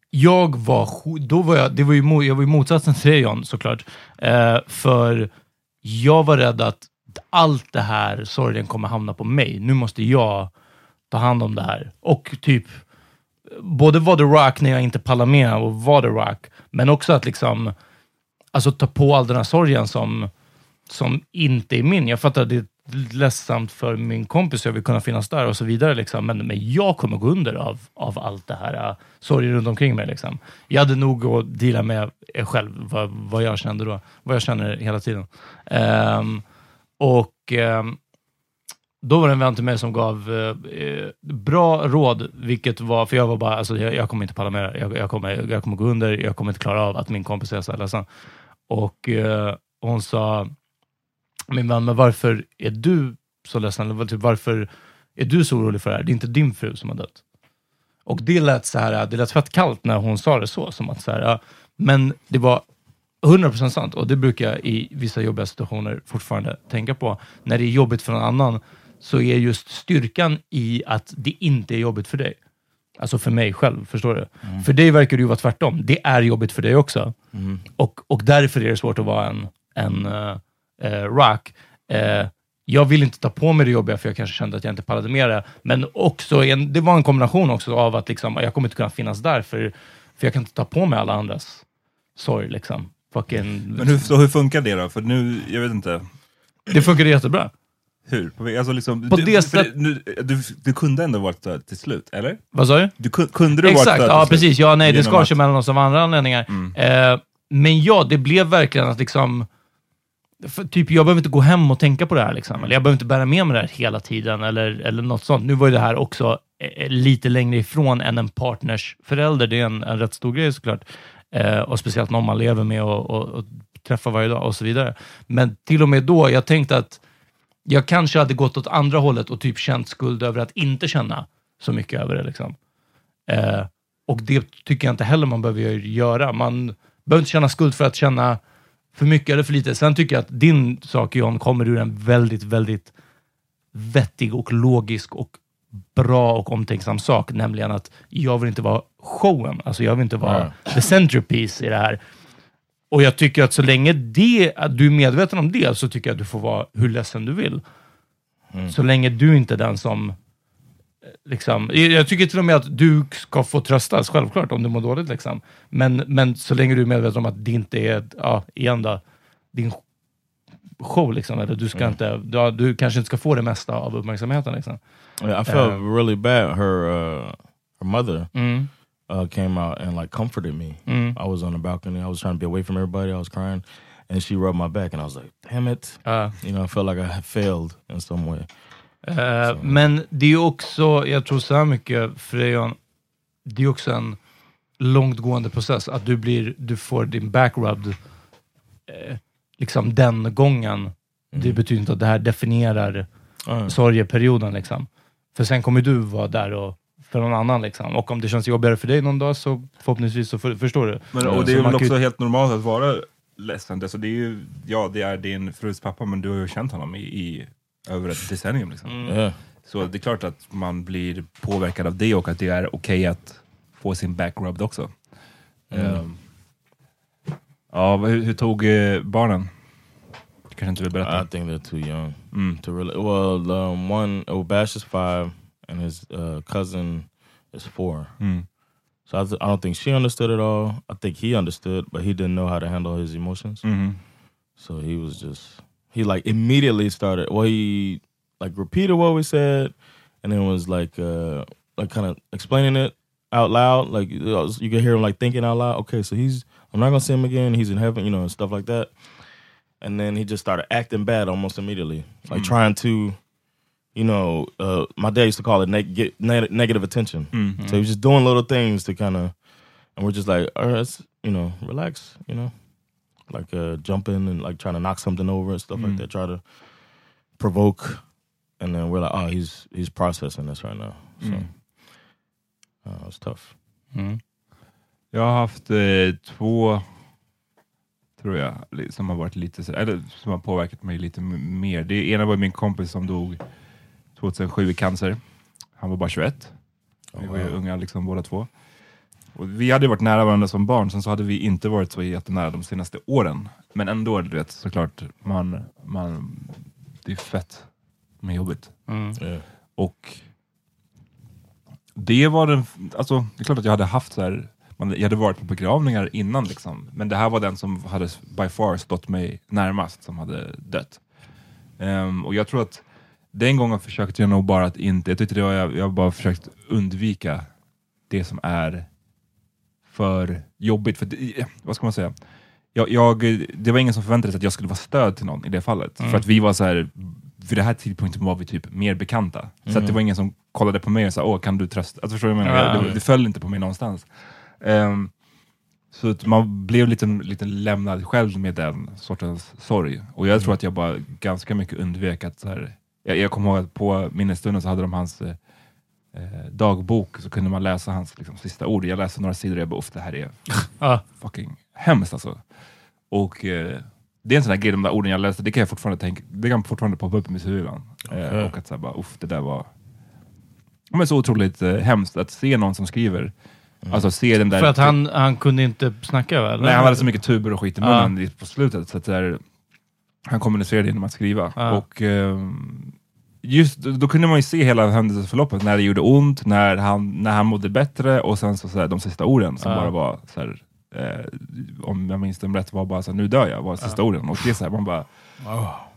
jag var, då var jag, det var ju, jag var ju motsatsen till dig John, såklart. Eh, för jag var rädd att allt det här sorgen kommer hamna på mig. Nu måste jag ta hand om det här. Och typ, både vara the rock när jag inte pallar med och vara the rock, men också att liksom, alltså ta på all den här sorgen som, som inte är min. Jag fattar det är ledsamt för min kompis, jag vill kunna finnas där och så vidare. Liksom. Men, men jag kommer gå under av, av allt det här uh, sorgen runt omkring mig. Liksom. Jag hade nog att deala med själv, vad, vad jag kände då. Vad jag känner hela tiden. Um, och um, då var det en vän till mig som gav eh, eh, bra råd, vilket var, för jag var bara, alltså, jag, jag kommer inte palla med det. jag, jag, kommer, jag kommer gå under, jag kommer inte klara av att min kompis är så här ledsen. Och eh, hon sa, min vän, men varför är du så ledsen? Eller typ, varför är du så orolig för det här? Det är inte din fru som har dött. Och det lät så här, det lät fett kallt när hon sa det så, som att så här, men det var 100% sant och det brukar jag i vissa jobbiga situationer fortfarande tänka på. När det är jobbigt för någon annan så är just styrkan i att det inte är jobbigt för dig. Alltså för mig själv, förstår du? För dig verkar det ju vara tvärtom. Det är jobbigt för dig också. Och, och därför är det svårt att vara en, en uh, rock. Eh, jag vill inte ta på mig det jobbiga för jag kanske kände att jag inte pallade med det. Men också en, det var en kombination också av att liksom, jag kommer inte kunna finnas där för, för jag kan inte ta på mig alla andras sorg. Liksom. Fucking, Men hur, så hur funkar det då? För nu, jag vet inte. Det funkade jättebra. Hur? Alltså liksom, På du, det sätt- nu, du, du kunde ändå varit där till slut, eller? Vad sa du? Du, kun- kunde du varit Exakt, där ja till slut? precis. Ja, nej, det skar att- sig mellan oss av andra anledningar. Mm. Eh, men ja, det blev verkligen att liksom för typ, jag behöver inte gå hem och tänka på det här. Liksom. Eller jag behöver inte bära med mig det här hela tiden, eller, eller något sånt. Nu var ju det här också eh, eh, lite längre ifrån än en partners förälder. Det är en, en rätt stor grej såklart. Eh, och speciellt någon man lever med och, och, och träffar varje dag och så vidare. Men till och med då, jag tänkte att jag kanske hade gått åt andra hållet och typ känt skuld över att inte känna så mycket över det. Liksom. Eh, och det tycker jag inte heller man behöver göra. Man behöver inte känna skuld för att känna för mycket eller för lite. Sen tycker jag att din sak John kommer ur en väldigt, väldigt vettig och logisk och bra och omtänksam sak, nämligen att jag vill inte vara showen. Alltså jag vill inte vara Mm. the centerpiece i det här. Och jag tycker att så länge det, att du är medveten om det, så tycker jag att du får vara hur ledsen du vill. Så länge du inte är den som... Liksom, jag tycker till och med att du ska få tröstas, självklart, om du mår dåligt. Liksom. Men, men så länge du är medveten om att det inte är, ja, igen då, din show, liksom, eller du, ska inte, ja, du kanske inte ska få det mesta av uppmärksamheten. Liksom. Yeah, I felt Um, really bad. Her uh, her mother Mm. uh, came out and like comforted me. Mm. I was on the balcony. I was trying to be away from everybody. I was crying, and she rubbed my back, and I was like, "Damn it!" Ja. You know, I felt like I had failed in some way. Eh, men det är också, jag tror så här mycket, Frejon, det är också en långtgående process. Att du, blir, du får din back rubbed eh, liksom den gången. Det betyder inte att det här definierar Uh, sorgeperioden. Liksom. För sen kommer du vara där och, för någon annan. Liksom. Och om det känns jobbigare för dig någon dag så förhoppningsvis så för, förstår du. Men, och det så är väl kan också helt normalt att vara ledsen. Alltså, det är ju, ja, det är din frus pappa, men du har ju känt honom i, i över ett decennium. Liksom. yeah. Så det är klart att man blir påverkad av det och att det är okej att få sin back rubbed också. Ehm, ja, vad- hur, hur tog eh, barnen? Du kanske inte vill berätta? I think they're too young Mm. to really. Well, um, one oh, Bash is five, and his uh, cousin is four. Mm. So I, th- I don't think she understood it all. I think he understood, but he didn't know how to handle his emotions. Mhm. So he was just he like immediately started. Well, he like repeated what we said, and then was like uh like kind of explaining it out loud. Like you know, you could hear him like thinking out loud. Okay, so he's I'm not gonna see him again. He's in heaven, you know, and stuff like that. And then he just started acting bad almost immediately, like trying to, you know, uh, my dad used to call it neg- get neg- negative attention. So he was just doing little things to kind of, and we're just like, all right, let's, you know, relax, you know, like uh, jumping and like trying to knock something over and stuff like that, try to provoke, and then we're like, oh, he's he's processing this right now. So uh, it's tough. Mm. Jag har haft eh, två, tror jag, som har varit lite eller som har påverkat mig lite mer. Det ena var min kompis som dog 2007 i cancer. Han var bara 21. Vi var ju unga liksom båda två. Och vi hade varit nära varandra som barn, sen så hade vi inte varit så jättenära de senaste åren. Men ändå, du vet, såklart, man, man, det är fett men jobbigt. Mm. Yeah. Och det var den, alltså det är klart att jag hade haft så här, man, jag hade varit på begravningar innan liksom, men det här var den som hade by far stått mig närmast som hade dött. Ehm, och jag tror att den gången försökte jag nog bara att inte, jag tyckte det var, jag, jag bara försökt undvika det som är för jobbigt. För det, vad ska man säga? Jag, jag, det var ingen som förväntade sig att jag skulle vara stöd till någon i det fallet. För att vi var så här, vid den här tidpunkten var vi typ mer bekanta. Så att det var ingen som kollade på mig och sa, åh kan du trösta? Alltså, förstår du vad jag menar? Ja. Det, det föll inte på mig någonstans. Ehm, så att man blev lite, lite lämnad själv med den sortens sorg. Och jag tror att jag bara ganska mycket undvek att så här, jag, jag kommer ihåg att på minnesstunden så hade de hans eh, eh, dagbok, så kunde man läsa hans liksom, sista ord. Jag läste några sidor och jag bara, det här är fucking hemskt alltså. Och eh, det är en sån här grej, de där orden jag läste, det kan jag fortfarande tänka, det kan fortfarande poppa upp i mitt huvud ibland. Eh, Okej. och att så här, bara, uff, det där var men så otroligt eh, hemskt att se någon som skriver, alltså se den där... För att han, han kunde inte snacka väl? Nej, han hade så mycket tuber och skit i munnen i- på slutet, så att det är, han kommunicerade genom att skriva. Ja. Och ehm, just då kunde man ju se hela händelseförloppet, när det gjorde ont, när han, när han mådde bättre och sen så, så här, de sista orden som bara var så här, eh, om jag minns dem rätt, var bara så här, nu dör jag, var sista orden. Och det är så här, man bara,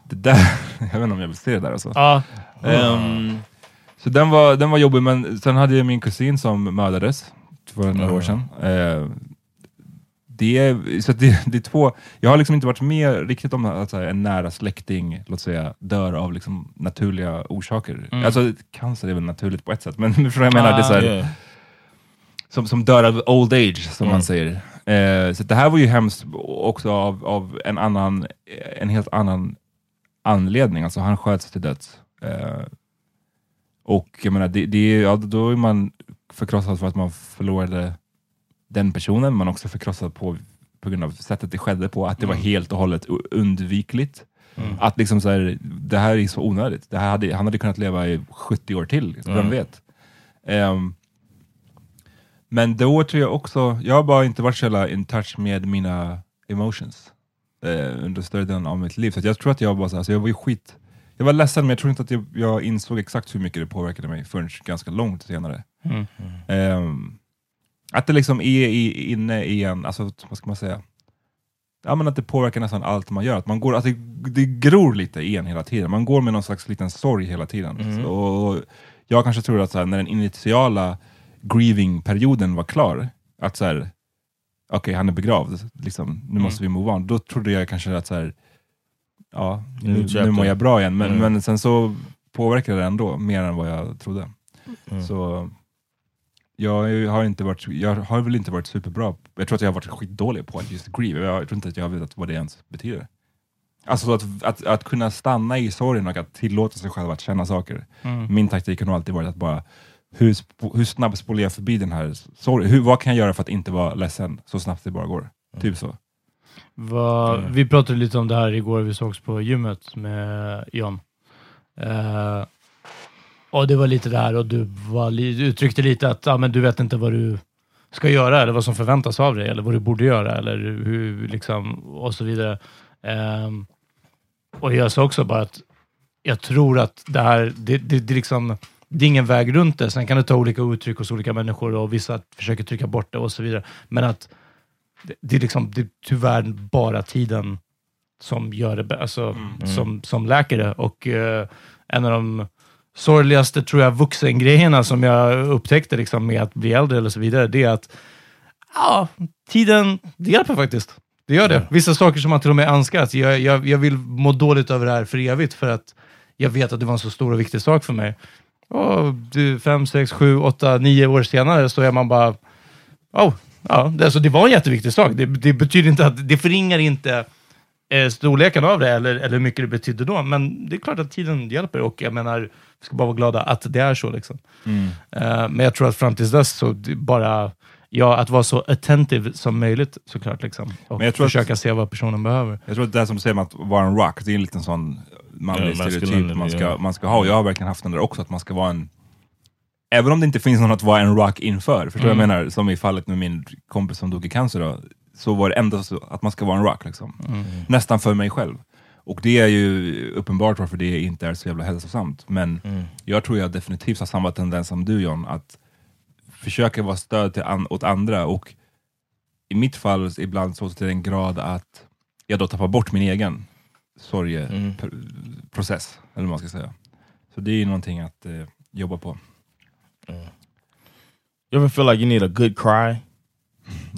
det där, jag vet inte om jag vill se det där alltså. Ja. Ehm, så den var, den var jobbig, men sen hade jag min kusin som mördades för några år sedan. Eh, det är, så det, det är två, jag har liksom inte varit med riktigt om att här, en nära släkting, låt säga, dör av liksom naturliga orsaker. Mm. Alltså cancer är väl naturligt på ett sätt, men vad jag menar? det är så här, Yeah. som, som dör av old age, som Mm. man säger. Eh, så det här var ju hemskt också av, av en, annan, en helt annan anledning. Alltså han sköts till döds. Eh, och jag menar, det, det, ja, då är man förkrossad för att man förlorade den personen, man är också förkrossad på, på grund av sättet det skedde på, att det var helt och hållet undvikligt. Mm. Att liksom så här, det här är så onödigt. Det här hade, han hade kunnat leva i 70 år till, vem Mm. vet? Ehm, men då tror jag också, jag har bara inte varit så jävla in touch med mina emotions eh, under större delen av mitt liv. Så jag tror att jag bara, så här, alltså jag var ju skit, jag var ledsen men jag tror inte att jag, jag insåg exakt hur mycket det påverkade mig förrän ganska långt senare. Mm. Ehm, att det liksom är i, inne i en, alltså vad ska man säga? Ja men att det påverkar nästan allt man gör. Att man går, att det, det gror lite i en hela tiden. Man går med någon slags liten sorg hela tiden. Mhm. Så, och jag kanske tror att här, när den initiala grieving-perioden var klar, att så här, okej han är begravd, liksom, nu Mm. måste vi move on. Då trodde jag kanske att så här, ja, nu, nu mår jag bra igen. Men, Mm. men sen så påverkade det ändå mer än vad jag trodde. Mm. Så jag har, inte varit, jag har väl inte varit superbra. Jag tror att jag har varit skitdålig på att just grieve. Jag tror inte att jag vet vad det ens betyder. Alltså så att, att, att kunna stanna i sorgen och att tillåta sig själv att känna saker. Mm. Min taktik har nog alltid varit att bara, hur, hur snabbt spolar jag förbi den här sorgen? Hur, vad kan jag göra för att inte vara ledsen så snabbt det bara går? Typ så. Vad- Mm. Vi pratade lite om det här igår, vi sågs på gymmet med John. Eh, och det var lite det här och du, var du uttryckte lite att ja, men du vet inte vad du ska göra eller vad som förväntas av dig eller vad du borde göra eller hur liksom och så vidare. Ehm, och jag sa också bara att jag tror att det här, det, det, det, är liksom, det är ingen väg runt det. Sen kan det ta olika uttryck hos olika människor och vissa försöker trycka bort det och så vidare. Men att det, det är liksom det är tyvärr bara tiden som gör det, alltså, Mm. som, som läker det. Och eh, en av de sorgligaste, tror jag, vuxengrejerna som jag upptäckte liksom, med att bli äldre eller så vidare, det är att ja, tiden, det hjälper faktiskt. Det gör det. Vissa saker som man till och med önskar, att jag, jag, jag vill må dåligt över det här för evigt, för att jag vet att det var en så stor och viktig sak för mig. Och du, fem, sex, sju, åtta, nio år senare så är man bara, oh, ja, det, alltså, det var en jätteviktig sak. Det, det betyder inte att, det förringar inte eh, storleken av det eller, eller hur mycket det betydde då, men det är klart att tiden hjälper och jag menar, vi ska bara vara glada att det är så. Liksom. Eh, men jag tror att fram tills dess så bara ja, att vara så attentive som möjligt såklart. Liksom, och Men jag tror att- försöka se vad personen behöver. Jag tror att det som säger med att vara en rock, det är en liten sån manlig Ja, stereotyp man ska, ja. man ska ha. Och jag har verkligen haft den där också, att man ska vara en... Även om det inte finns någon att vara en rock inför, förstår du vad jag menar? Som i fallet med min kompis som dog i cancer då, så var det ändå så att man ska vara en rock. Liksom. Nästan för mig själv. Och det är ju uppenbart varför det inte är så jävla hälsosamt. Men jag tror jag definitivt har samma tendens som du John, att försöka vara stöd till an åt andra. Och i mitt fall ibland så till den grad att jag då tappar bort min egen sorgeprocess, eller vad man ska säga. Så det är ju någonting att eh, jobba på. You ever feel like you need a good cry?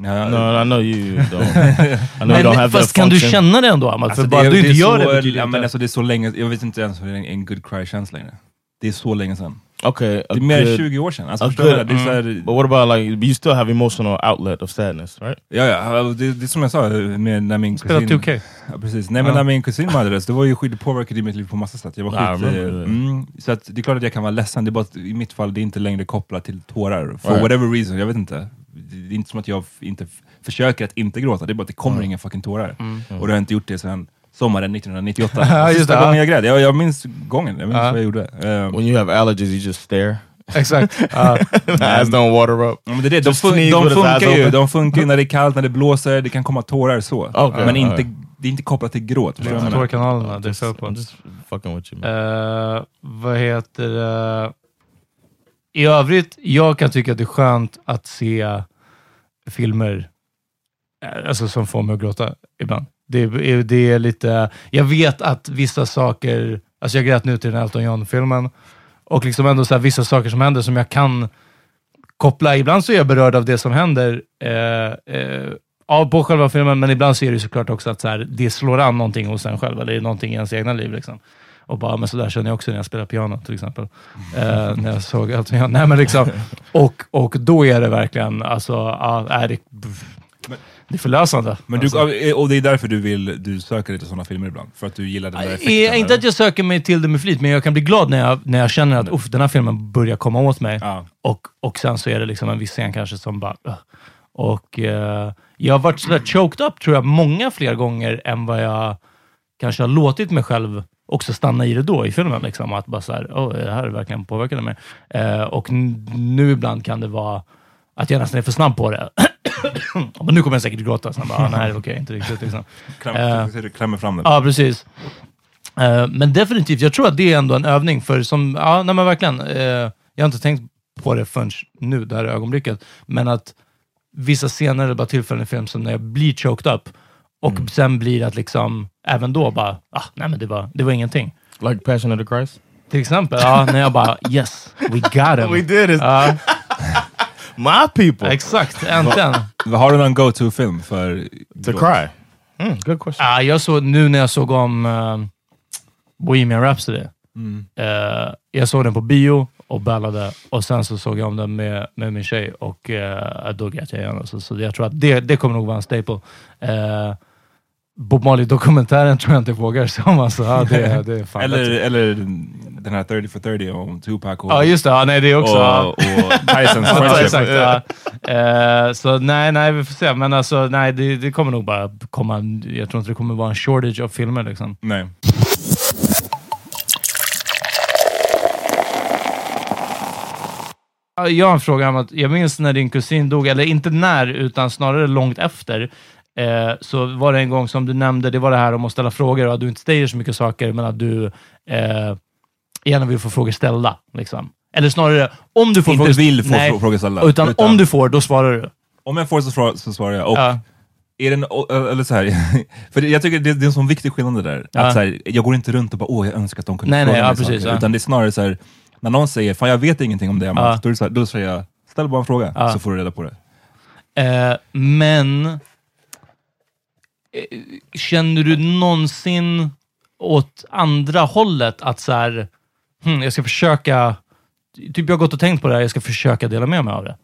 Ja, No, I know you don't. I know you don't Men, have fast kan du känna det ändå, Amat? Alltså, för bara det, du det inte är gör så, det betyder ja, men alltså, det är så länge, jag vet inte ens hur en, en good cry känns längre. Det är så länge sedan. Okay, Det är mer än good- 20 år sedan. Alltså, good- det är så här, But what about like, you still have emotional outlet of sadness, right? ja, ja, det, det är som jag sa, med, när min Spela kusin... 2K. Ja, precis. Nej, men Ja. när min kusin mördades, det var ju skit, det påverkade mitt liv på massa sätt. Jag var Ja, skit, eh, mm, så att det är klart att jag kan vara ledsen, det är bara att i mitt fall, det är inte längre kopplat till tårar. For Right. whatever reason, jag vet inte. Det är inte som att jag inte försöker att inte gråta, det är bara att det kommer Mm. inga fucking tårar. Och det har jag inte gjort det sedan sommaren 1998. Ja, just Sista det, gången ja. jag grät. Jag, jag minns gången, jag minns Ja. vad jag gjorde. Eh, When you have allergies, you just stare. Exakt. Ja. Eyes don't water up. Men det är det. De, fun de funkar ju. De funkar ju när det är kallt, när det blåser, det kan komma tårar så. Okay, men inte, alright. det är inte kopplat till gråt. Tårkanalerna, det är Just, fel på. I'm just fucking with you. Man. Eh, vad heter det? I övrigt, jag kan tycka att det är skönt att se filmer eh, alltså, som får mig att gråta ibland. Det är, det är lite... Jag vet att vissa saker... Alltså jag grät nu till den Elton John-filmen. Och liksom ändå så här, vissa saker som händer som jag kan koppla. Ibland så är jag berörd av det som händer. Eh, eh, av på själva filmen, men ibland så är det såklart också att så här, det slår an någonting hos en själv, eller någonting i ens egna liv. Liksom. Och bara, men så där känner jag också när jag spelar piano till exempel. Eh, när jag såg allt jag, nej, men liksom, och, och då är det verkligen, alltså, ja, är det, det är förlösande. Men du, alltså. och det är därför du vill, du söker till sådana filmer ibland? För att du gillar den där effekten? Eh, inte eller? att jag söker mig till det med flit, men jag kan bli glad när jag, när jag känner att uff, den här filmen börjar komma åt mig. Ja. Och, och sen så är det liksom en viss scen kanske som bara... Uh. Och eh, jag har varit sådär choked up, tror jag, många fler gånger än vad jag kanske har låtit mig själv också stanna i det då i filmen. Liksom. Att bara såhär, oh, det här verkligen påverkade mig. Eh, och nu ibland kan det vara att jag nästan är för snabb på det. Men nu kommer jag säkert gråta. Sen bara, ah, nej, okej, inte riktigt. Liksom. Kläm, Eh, klämmer fram den. Ja, precis. Eh, men definitivt, jag tror att det är ändå en övning för som, ja, nej men verkligen. eh, jag har inte tänkt på det förrän nu, det här ögonblicket. Men att vissa scener är bara tillfällen i film som när jag blir choked up och sen blir det att liksom, även då bara, ah, nej men det var, det var ingenting. Like Passion of the Christ? Till exempel, ja, när jag bara yes, we got him. We did it. Ja, My people! exakt, äntligen. Har du någon go-to-film för... To cry. Mm, good question. Ja, jag såg, nu när jag såg om uh, Bohemian Rhapsody, eh, jag såg den på bio och ballade och sen så såg jag om den med, med min tjej och uh, då grät jag igen. Så, så jag tror att det, det kommer nog vara en staple. Uh, Bob Marley-dokumentären tror jag inte vågar se om. Alltså, ja, det, det är fan Eller, eller den här 30 for 30 om Tupac och, Ja, just det. Ja, nej, det är också... och, och Tysons friendship. exakt, ja. Eh, så nej, nej, vi får se. Men alltså, nej, det, det kommer nog bara komma... Jag tror inte det kommer vara en shortage av filmer. Liksom. Nej. Ja, Jag har en fråga om att jag minns när din kusin dog, eller inte när, utan snarare långt efter. Eh, så var det en gång som du nämnde, det var det här om att ställa frågor och att du inte säger så mycket saker, men att du eh, gärna vill få frågor ställda. Liksom. Eller snarare, om du får Inte frågor vill få nej, frå- frågor ställda, Utan, utan- om du får, då svarar du. Om jag får så, så svarar jag. Och Ja. är det en, o- eller så här, för jag tycker det, det är en sån viktig skillnad det där. Ja. Att så här, jag går inte runt och bara åh, jag önskar att de kunde Nej, fråga nej, ja, mig precis, saker. ja. Utan det är snarare så här, när någon säger fan jag vet ingenting om det Ja. då, så här, då säger jag ställ bara en fråga Ja. så får du reda på det. Eh, men känner du någonsin åt andra hållet att så här, hmm, jag ska försöka, typ jag har gått och tänkt på det här, jag ska försöka dela med mig av det.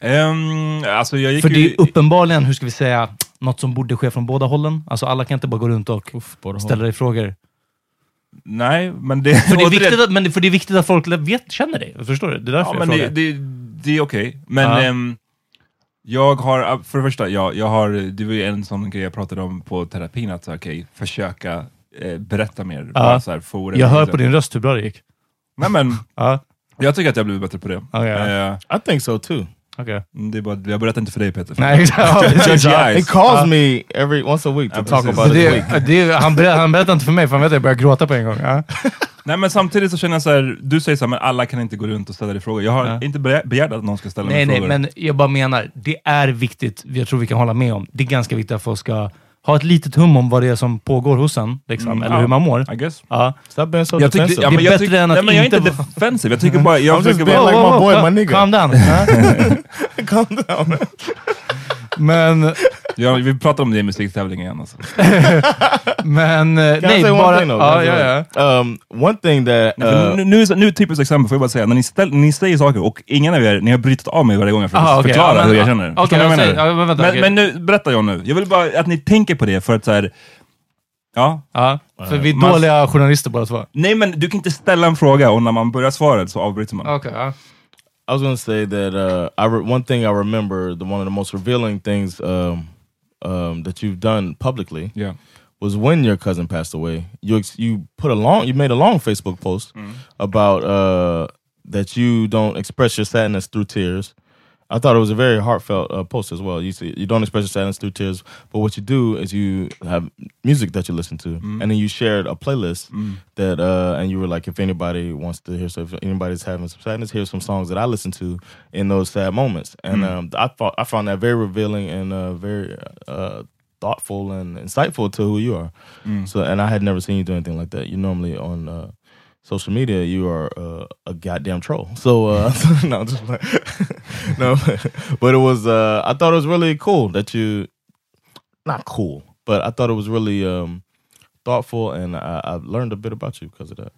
Um, alltså För det ju, är uppenbarligen, hur ska vi säga, något som borde ske från båda hållen. Alltså alla kan inte bara gå runt och ställa dig frågor. Nej, men det... För det, är viktigt att, men det, för det är viktigt att folk vet, känner dig. Förstår du? Det är därför Ja, jag men frågar. det, det, det är okej. Men Ja. ehm, jag har, för det första, ja, jag har, det var ju en sån grej jag pratade om på terapin, att så, okej, försöka eh, berätta mer. Ja. Bara så här, få det jag hör på din röst hur bra det gick. Nej men, Ja, jag tycker att jag blivit bättre på det. Okej. Eh, I think so too. Okej. det är bara, jag berättar inte för dig Peter. Nej, exakt. He calls me every once a week to Ja, talk about his week. det, det, han, berättar, han berättar inte för mig, för han vet att jag börjar gråta på en gång. Ja. Nej men samtidigt så känner jag så här, du säger så här, men alla kan inte gå runt och ställa dig frågor. Jag har Ja. inte begär- begärt att någon ska ställa Nej, mig nej, frågor. men jag bara menar, det är viktigt, jag tror vi kan hålla med om, det är ganska viktigt att folk ska ha ett litet hum om vad det är som pågår hos en, liksom, Mm, eller ja. hur man mår. I guess. Ja. Stop being so Jag defensive. ja, Det är men jag bättre tycker, än att nej, men jag är inte inte vara- defensive, jag tycker bara, jag I'm just försöker being bara... like my boy, my nigga. Calm down. Ja. Calm down. men, Ja, vi pratar om det i musiktävlingen igen alltså. men, eh, Can I nej, say one bara... thing though? Ja, Can I ja, say ja. one- Um, one thing that uh, nu, nu, är- nu typiskt exempel, får jag bara säga, när ni, ställ, ni säger saker och ingen av er, ni har brutit av mig varje gång jag försöker Aha, okej, förklara ja, men- hur jag ja, känner. okej, Förstår ni vad jag säg- menar? ja, men vänta, men, okej. men nu, berätta jag nu. Jag vill bara att ni tänker på det för att så här, ja, ja. För vi är Man- dåliga journalister båda två. nej men du kan inte ställa en fråga och när man börjar svaret så avbryter man. Okej, ja. I was to say that uh, I re- one thing I remember, the one of the most revealing things um, um, that you've done publicly Yeah. was when your cousin passed away. You ex- you put a long, you made a long Facebook post about uh, that you don't express your sadness through tears. I thought it was a very heartfelt uh, post as well. You see, you don't express your sadness through tears, but what you do is you have music that you listen to, and then you shared a playlist that, uh, and you were like, if anybody wants to hear, so if anybody's having some sadness, here's some songs that I listen to in those sad moments, and um, I thought I found that very revealing and uh, very uh, thoughtful and insightful to who you are. So, and I had never seen you do anything like that. You're normally on uh, social media, you are uh, a goddamn troll. So uh, no, just like, no, but it was. Uh, I thought it was really cool that you, not cool, but I thought it was really um, thoughtful, and I, I learned a bit about you because of that.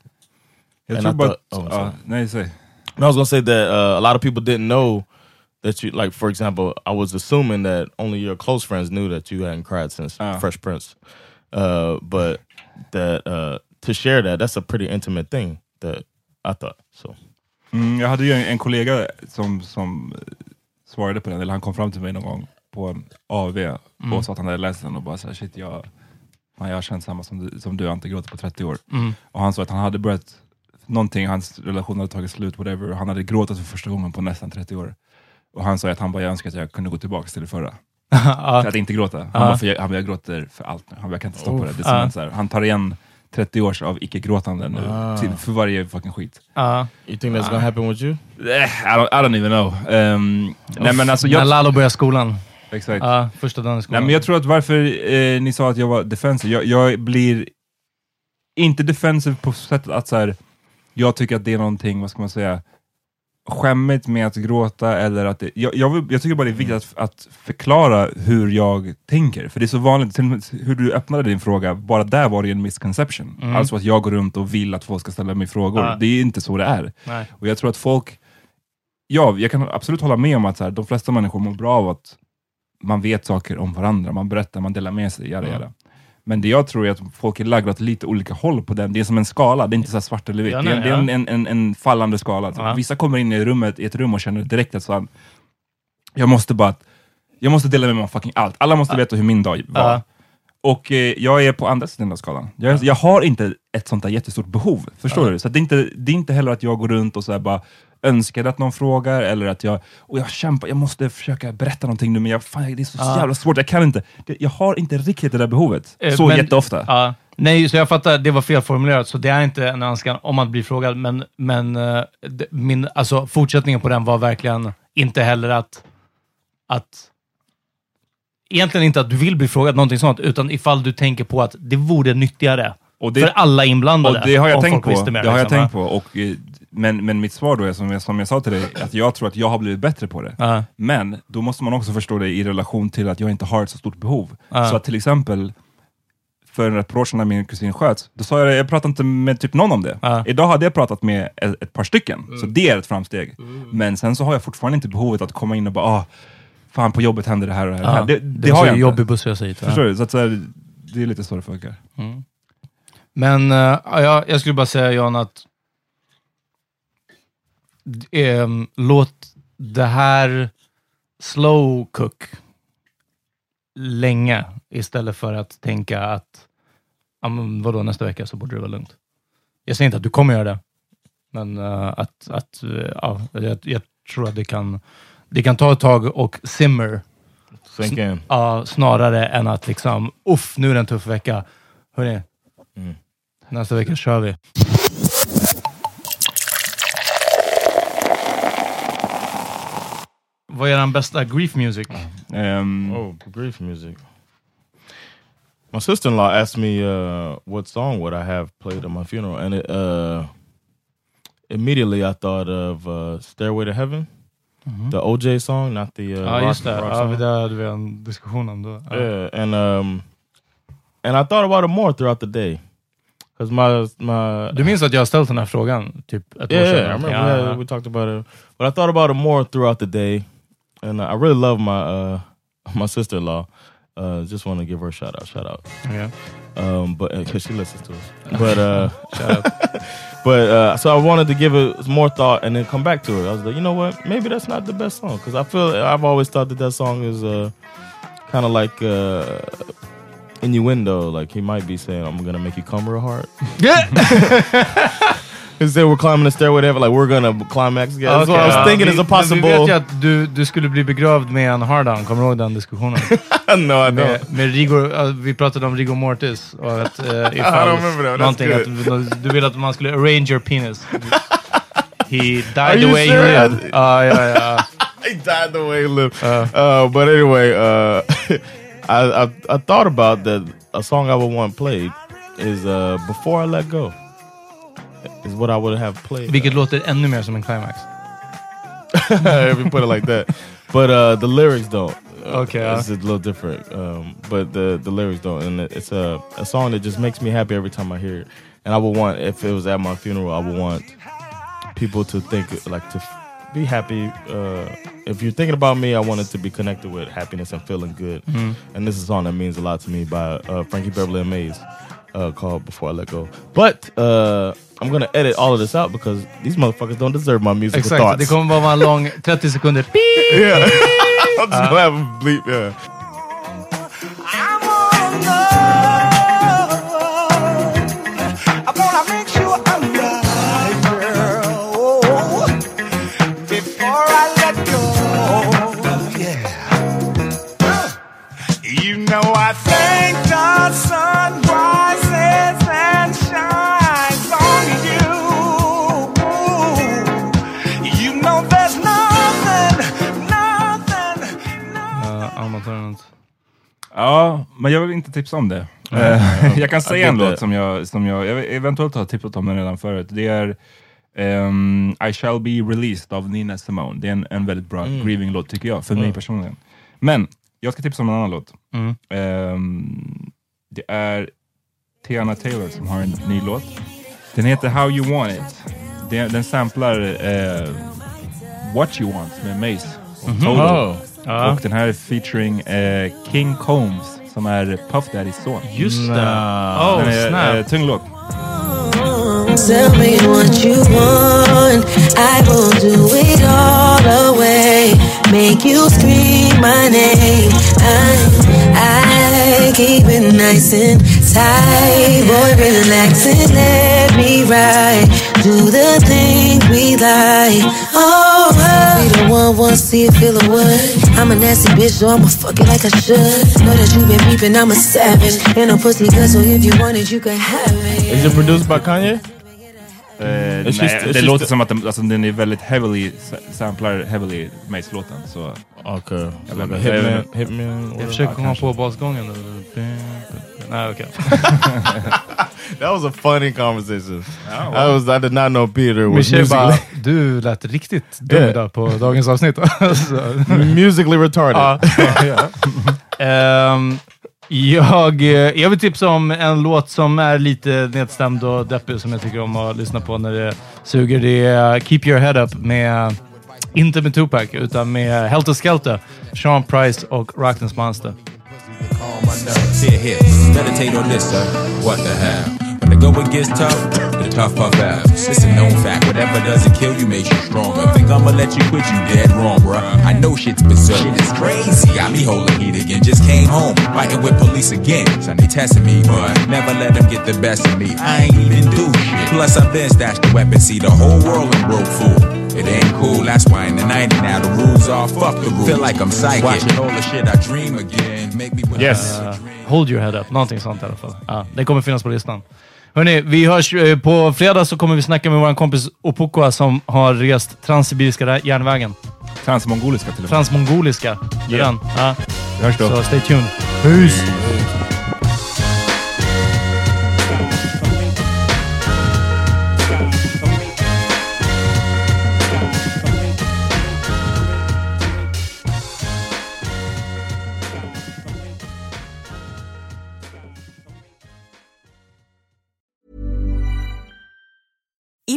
Jag And I thought- oh, ja, sorry. nej, säg. And I was gonna say that uh, a lot of people didn't know that you like. For example, I was assuming that only your close friends knew that you hadn't cried since Ah. Fresh Prince, uh, but that uh, to share that that's a pretty intimate thing that I thought. So Mm, jag hade ju en, en kollega som, som eh, svarade på den, eller han kom fram till mig någon gång på en AV Mm. och sa att han hade läst den och bara såhär, shit jag, fan, jag har känt samma som du, som du har inte gråtit på 30 år. Mm. Och han sa att han hade börjat, någonting, hans relation hade tagit slut, whatever, och han hade gråtit för första gången på nästan 30 år. Och han sa att han bara, jag önskar att jag kunde gå tillbaka till det förra. Till att inte gråta. Han, Ja. bara, för jag, han bara, jag gråter för allt nu. Han bara, jag kan inte stoppa Oh. det. det är som Ja. en, så här, han tar igen 30 års av icke-gråtande nu, Ah. till, för varje fucking skit. Ja. you think that's gonna happen with you? Eh, I don't, I don't even know. Um, nej, men alltså, När jag, Lalo börjar skolan. exakt. Ja, första dagen i Nej, skolan. men jag tror att varför eh, ni sa att jag var defensive, jag, jag blir inte defensive på sättet att så här, jag tycker att det är någonting, vad ska man säga, skämmigt med att gråta eller att det, jag, jag, vill, jag tycker bara det är viktigt att, att förklara hur jag tänker, för det är så vanligt, till med hur du öppnade din fråga, bara där var det ju en misconception. Mm. Alltså att jag går runt och vill att folk ska ställa mig frågor, Ja. det är inte så det är. Nej. Och jag tror att folk, ja, jag kan absolut hålla med om att så här, de flesta människor mår bra av att man vet saker om varandra, man berättar, man delar med sig, jada, jada. Men det jag tror är att folk är lagda åt lite olika håll på den. Det är som en skala, det är inte så svart eller vitt. Ja, det är, det är en, en, en, en fallande skala. Ja. Vissa kommer in i, rummet, i ett rum och känner direkt att så jag måste bara jag måste dela med mig av fucking allt. Alla måste veta hur min dag var. Och eh, jag är på andra sidan av skalan. Jag, jag har inte ett sånt där jättestort behov. Förstår du? Så det, är inte, det är inte heller att jag går runt och så bara önskar att någon frågar, eller att jag, och jag kämpar, jag måste försöka berätta någonting nu, men jag, fan, det är så Ja. jävla svårt, jag kan inte. Det, jag har inte riktigt det där behovet. Eh, så men- jätteofta. Ja. Nej, så jag fattar, det var felformulerat, så det är inte en önskan om att bli frågad, men, men det- min, alltså, fortsättningen på den var verkligen inte heller att, att Egentligen inte att du vill bli frågad någonting sånt, utan ifall du tänker på att det vore nyttigare det- för alla inblandade. Och det har jag tänkt på. det har jag liksom, tänkt på. Och, eh, men, men mitt svar då är som jag, som jag sa till dig, att jag tror att jag har blivit bättre på det. Ja. Men då måste man också förstå det i relation till att jag inte har ett så stort behov. Ja. Så att till exempel, för ett par år sedan när min kusin sköts, då sa jag jag pratade inte med typ någon om det. Ja. Idag hade jag pratat med ett, ett par stycken, så Mm. det är ett framsteg. Men sen så har jag fortfarande inte behovet att komma in och bara, ah, fan på jobbet händer det här och det här. Det, det, Det, har jag så inte. jobbig bussresa hit. Förstår du? Så att, så här, det är lite så det funkar. Men eh, ja, jag skulle bara säga Jan att ehm, låt det här slow cook länge istället för att tänka att ja, men vadå, nästa vecka så borde det vara lugnt. Jag säger inte att du kommer göra det, men eh, att, att eh, ja, jag, jag tror att det kan, det kan ta ett tag och simmer in. Ja, snarare än att liksom, uff, nu är det en tuff vecka. Hörni, Mm. nästa vecka kör vi. Vad är den bästa grief music? Ehm, Oh, grief music. My sister-in-law asked me uh, what song would I have played at my funeral, and it, uh, immediately I thought of uh, "Stairway to Heaven," the OJ song, not the uh, Ja, rock, just det. rock Ja, song. det hade vi en diskussion om då. Ja. Yeah, and um, and I thought about it more throughout the day, because my my Du minns att jag har ställt den här frågan typ ett yeah, år yeah, I sedan? remember we, had- we talked about it, but I thought about it more throughout the day, and I really love my uh, my sister-in-law. Uh, just want to give her a shout out. Shout out. Yeah. um, but because she listens to us. But uh, but uh, so I wanted to give it more thought and then come back to it. I was like, you know what? Maybe that's not the best song because I feel I've always thought that that song is uh, kind of like uh, innuendo. Like he might be saying, "I'm gonna make you come real hard." Because they were climbing the stairway to heaven, like we're gonna climax together. That's what I was thinking vi- is a men Vi vet ju possible. att du, du skulle bli begravd med en hard-on, kommer du ihåg den diskussionen? no, I don't. med, med Rigor, ja, vi pratade om Rigor Mortis och att uh, ifall don't remember that. That's någonting att du ville att man skulle arrange your penis. He died the way sure? you lived. Ja, ja, ja. he died the way he lived. Uh, but anyway, uh, I, I I thought about that. A song I would want played is uh, "Before I Let Go." Is what I would have played. Vilket låter ännu mer som en climax. if you put it like that. But uh, the lyrics don't. Uh, Okay, uh. it's a little different. Um, but the the lyrics don't, and it's a a song that just makes me happy every time I hear it. And I would want if it was at my funeral, I would want people to think like to f- be happy. Uh, if you're thinking about me, I want it to be connected with happiness and feeling good. Mm. And this is a song that means a lot to me by uh, Frankie Beverly and Mays. Uh, called Before I Let Go. But uh, I'm gonna edit all of this out because these motherfuckers don't deserve my musical Exakt, thoughts. det kommer bara vara en lång 30 sekunder. Yeah. I'm just gonna have a bleep, yeah. Ja, men jag vill inte tipsa om det. Eh, jag kan säga en låt som jag, som jag, jag eventuellt har tipsat om den redan förut. Det är ehm, I shall be released av Nina Simone. Det är en, en väldigt bra Mm. grieving-låt tycker jag, för Mm. mig personligen. Men jag ska tipsa om en annan låt. Mm. Ehm, det är Tiana Taylor som har en ny låt. Den heter How You Want It. Den, den samplar eh, What You Want med Mace och Mhm. Toto. Oh. Ja. Och den här är featuring eh, King Combs som är Puff Daddys son. Just det. Nah. Oh, Den är snap. eh, tung låt. Tell me what you want. I will do it all the way. Make you scream my name. I, I keep it nice and tight. Boy, relax and let me ride. Do the things we like. Oh, be the one, one, see it, feel the what. I'm a nasty bitch, so I'ma fuck it like I should. Know that you been peeping, I'm a savage. And no pussy good, so if you want it, you can have it. Is it produced by Kanye? Eh, nej, just- it's det låter som att den, alltså, den är väldigt heavily, sa- samplar heavily Mace-låten. Så Okay. Jag försöker komma på basgången. Nej, okej. That was a funny conversation. Ja, I was I did not know Peter was Michelle bara, musically, du lät riktigt dum Yeah. idag på dagens avsnitt. Musically retarded. Ja. Ehm, jag, eh, Eh, jag vill tipsa om en låt som är lite nedstämd och deppig som jag tycker om att lyssna på när det suger. Det är Keep Your Head Up med, inte med Tupac, utan med Helter Skelter, Sean Price och Rockness Monster. Meditate on this. What the hell? When the going gets tough, the tough puff out. It's a known fact. Whatever doesn't kill you makes you stronger. Think I'ma let you quit? You dead wrong, bruh. I know shit's berserk. Shit is crazy. Got me holding heat again. Just came home, fighting with police again. Son, they testing me, but never let them get the best of me. I ain't even do shit. Plus, I've been stashed the weapon. See, the whole world and broke fool. It ain't cool, that's why in the 90 now the rules are fuck the rules. Feel like I'm psychic. Watching all the shit I dream again. Make me with Yes. Uh, hold Your Head Up, någonting sånt i alla fall. Ja, det kommer finnas på listan. Hörrni, vi hörs eh, på fredag så kommer vi snacka med vår kompis Opokwa som har rest Transsibiriska järnvägen. Transmongoliska till och med. Transmongoliska. Det är Yeah. den. Ja. Vi hörs då. Så stay tuned. Peace!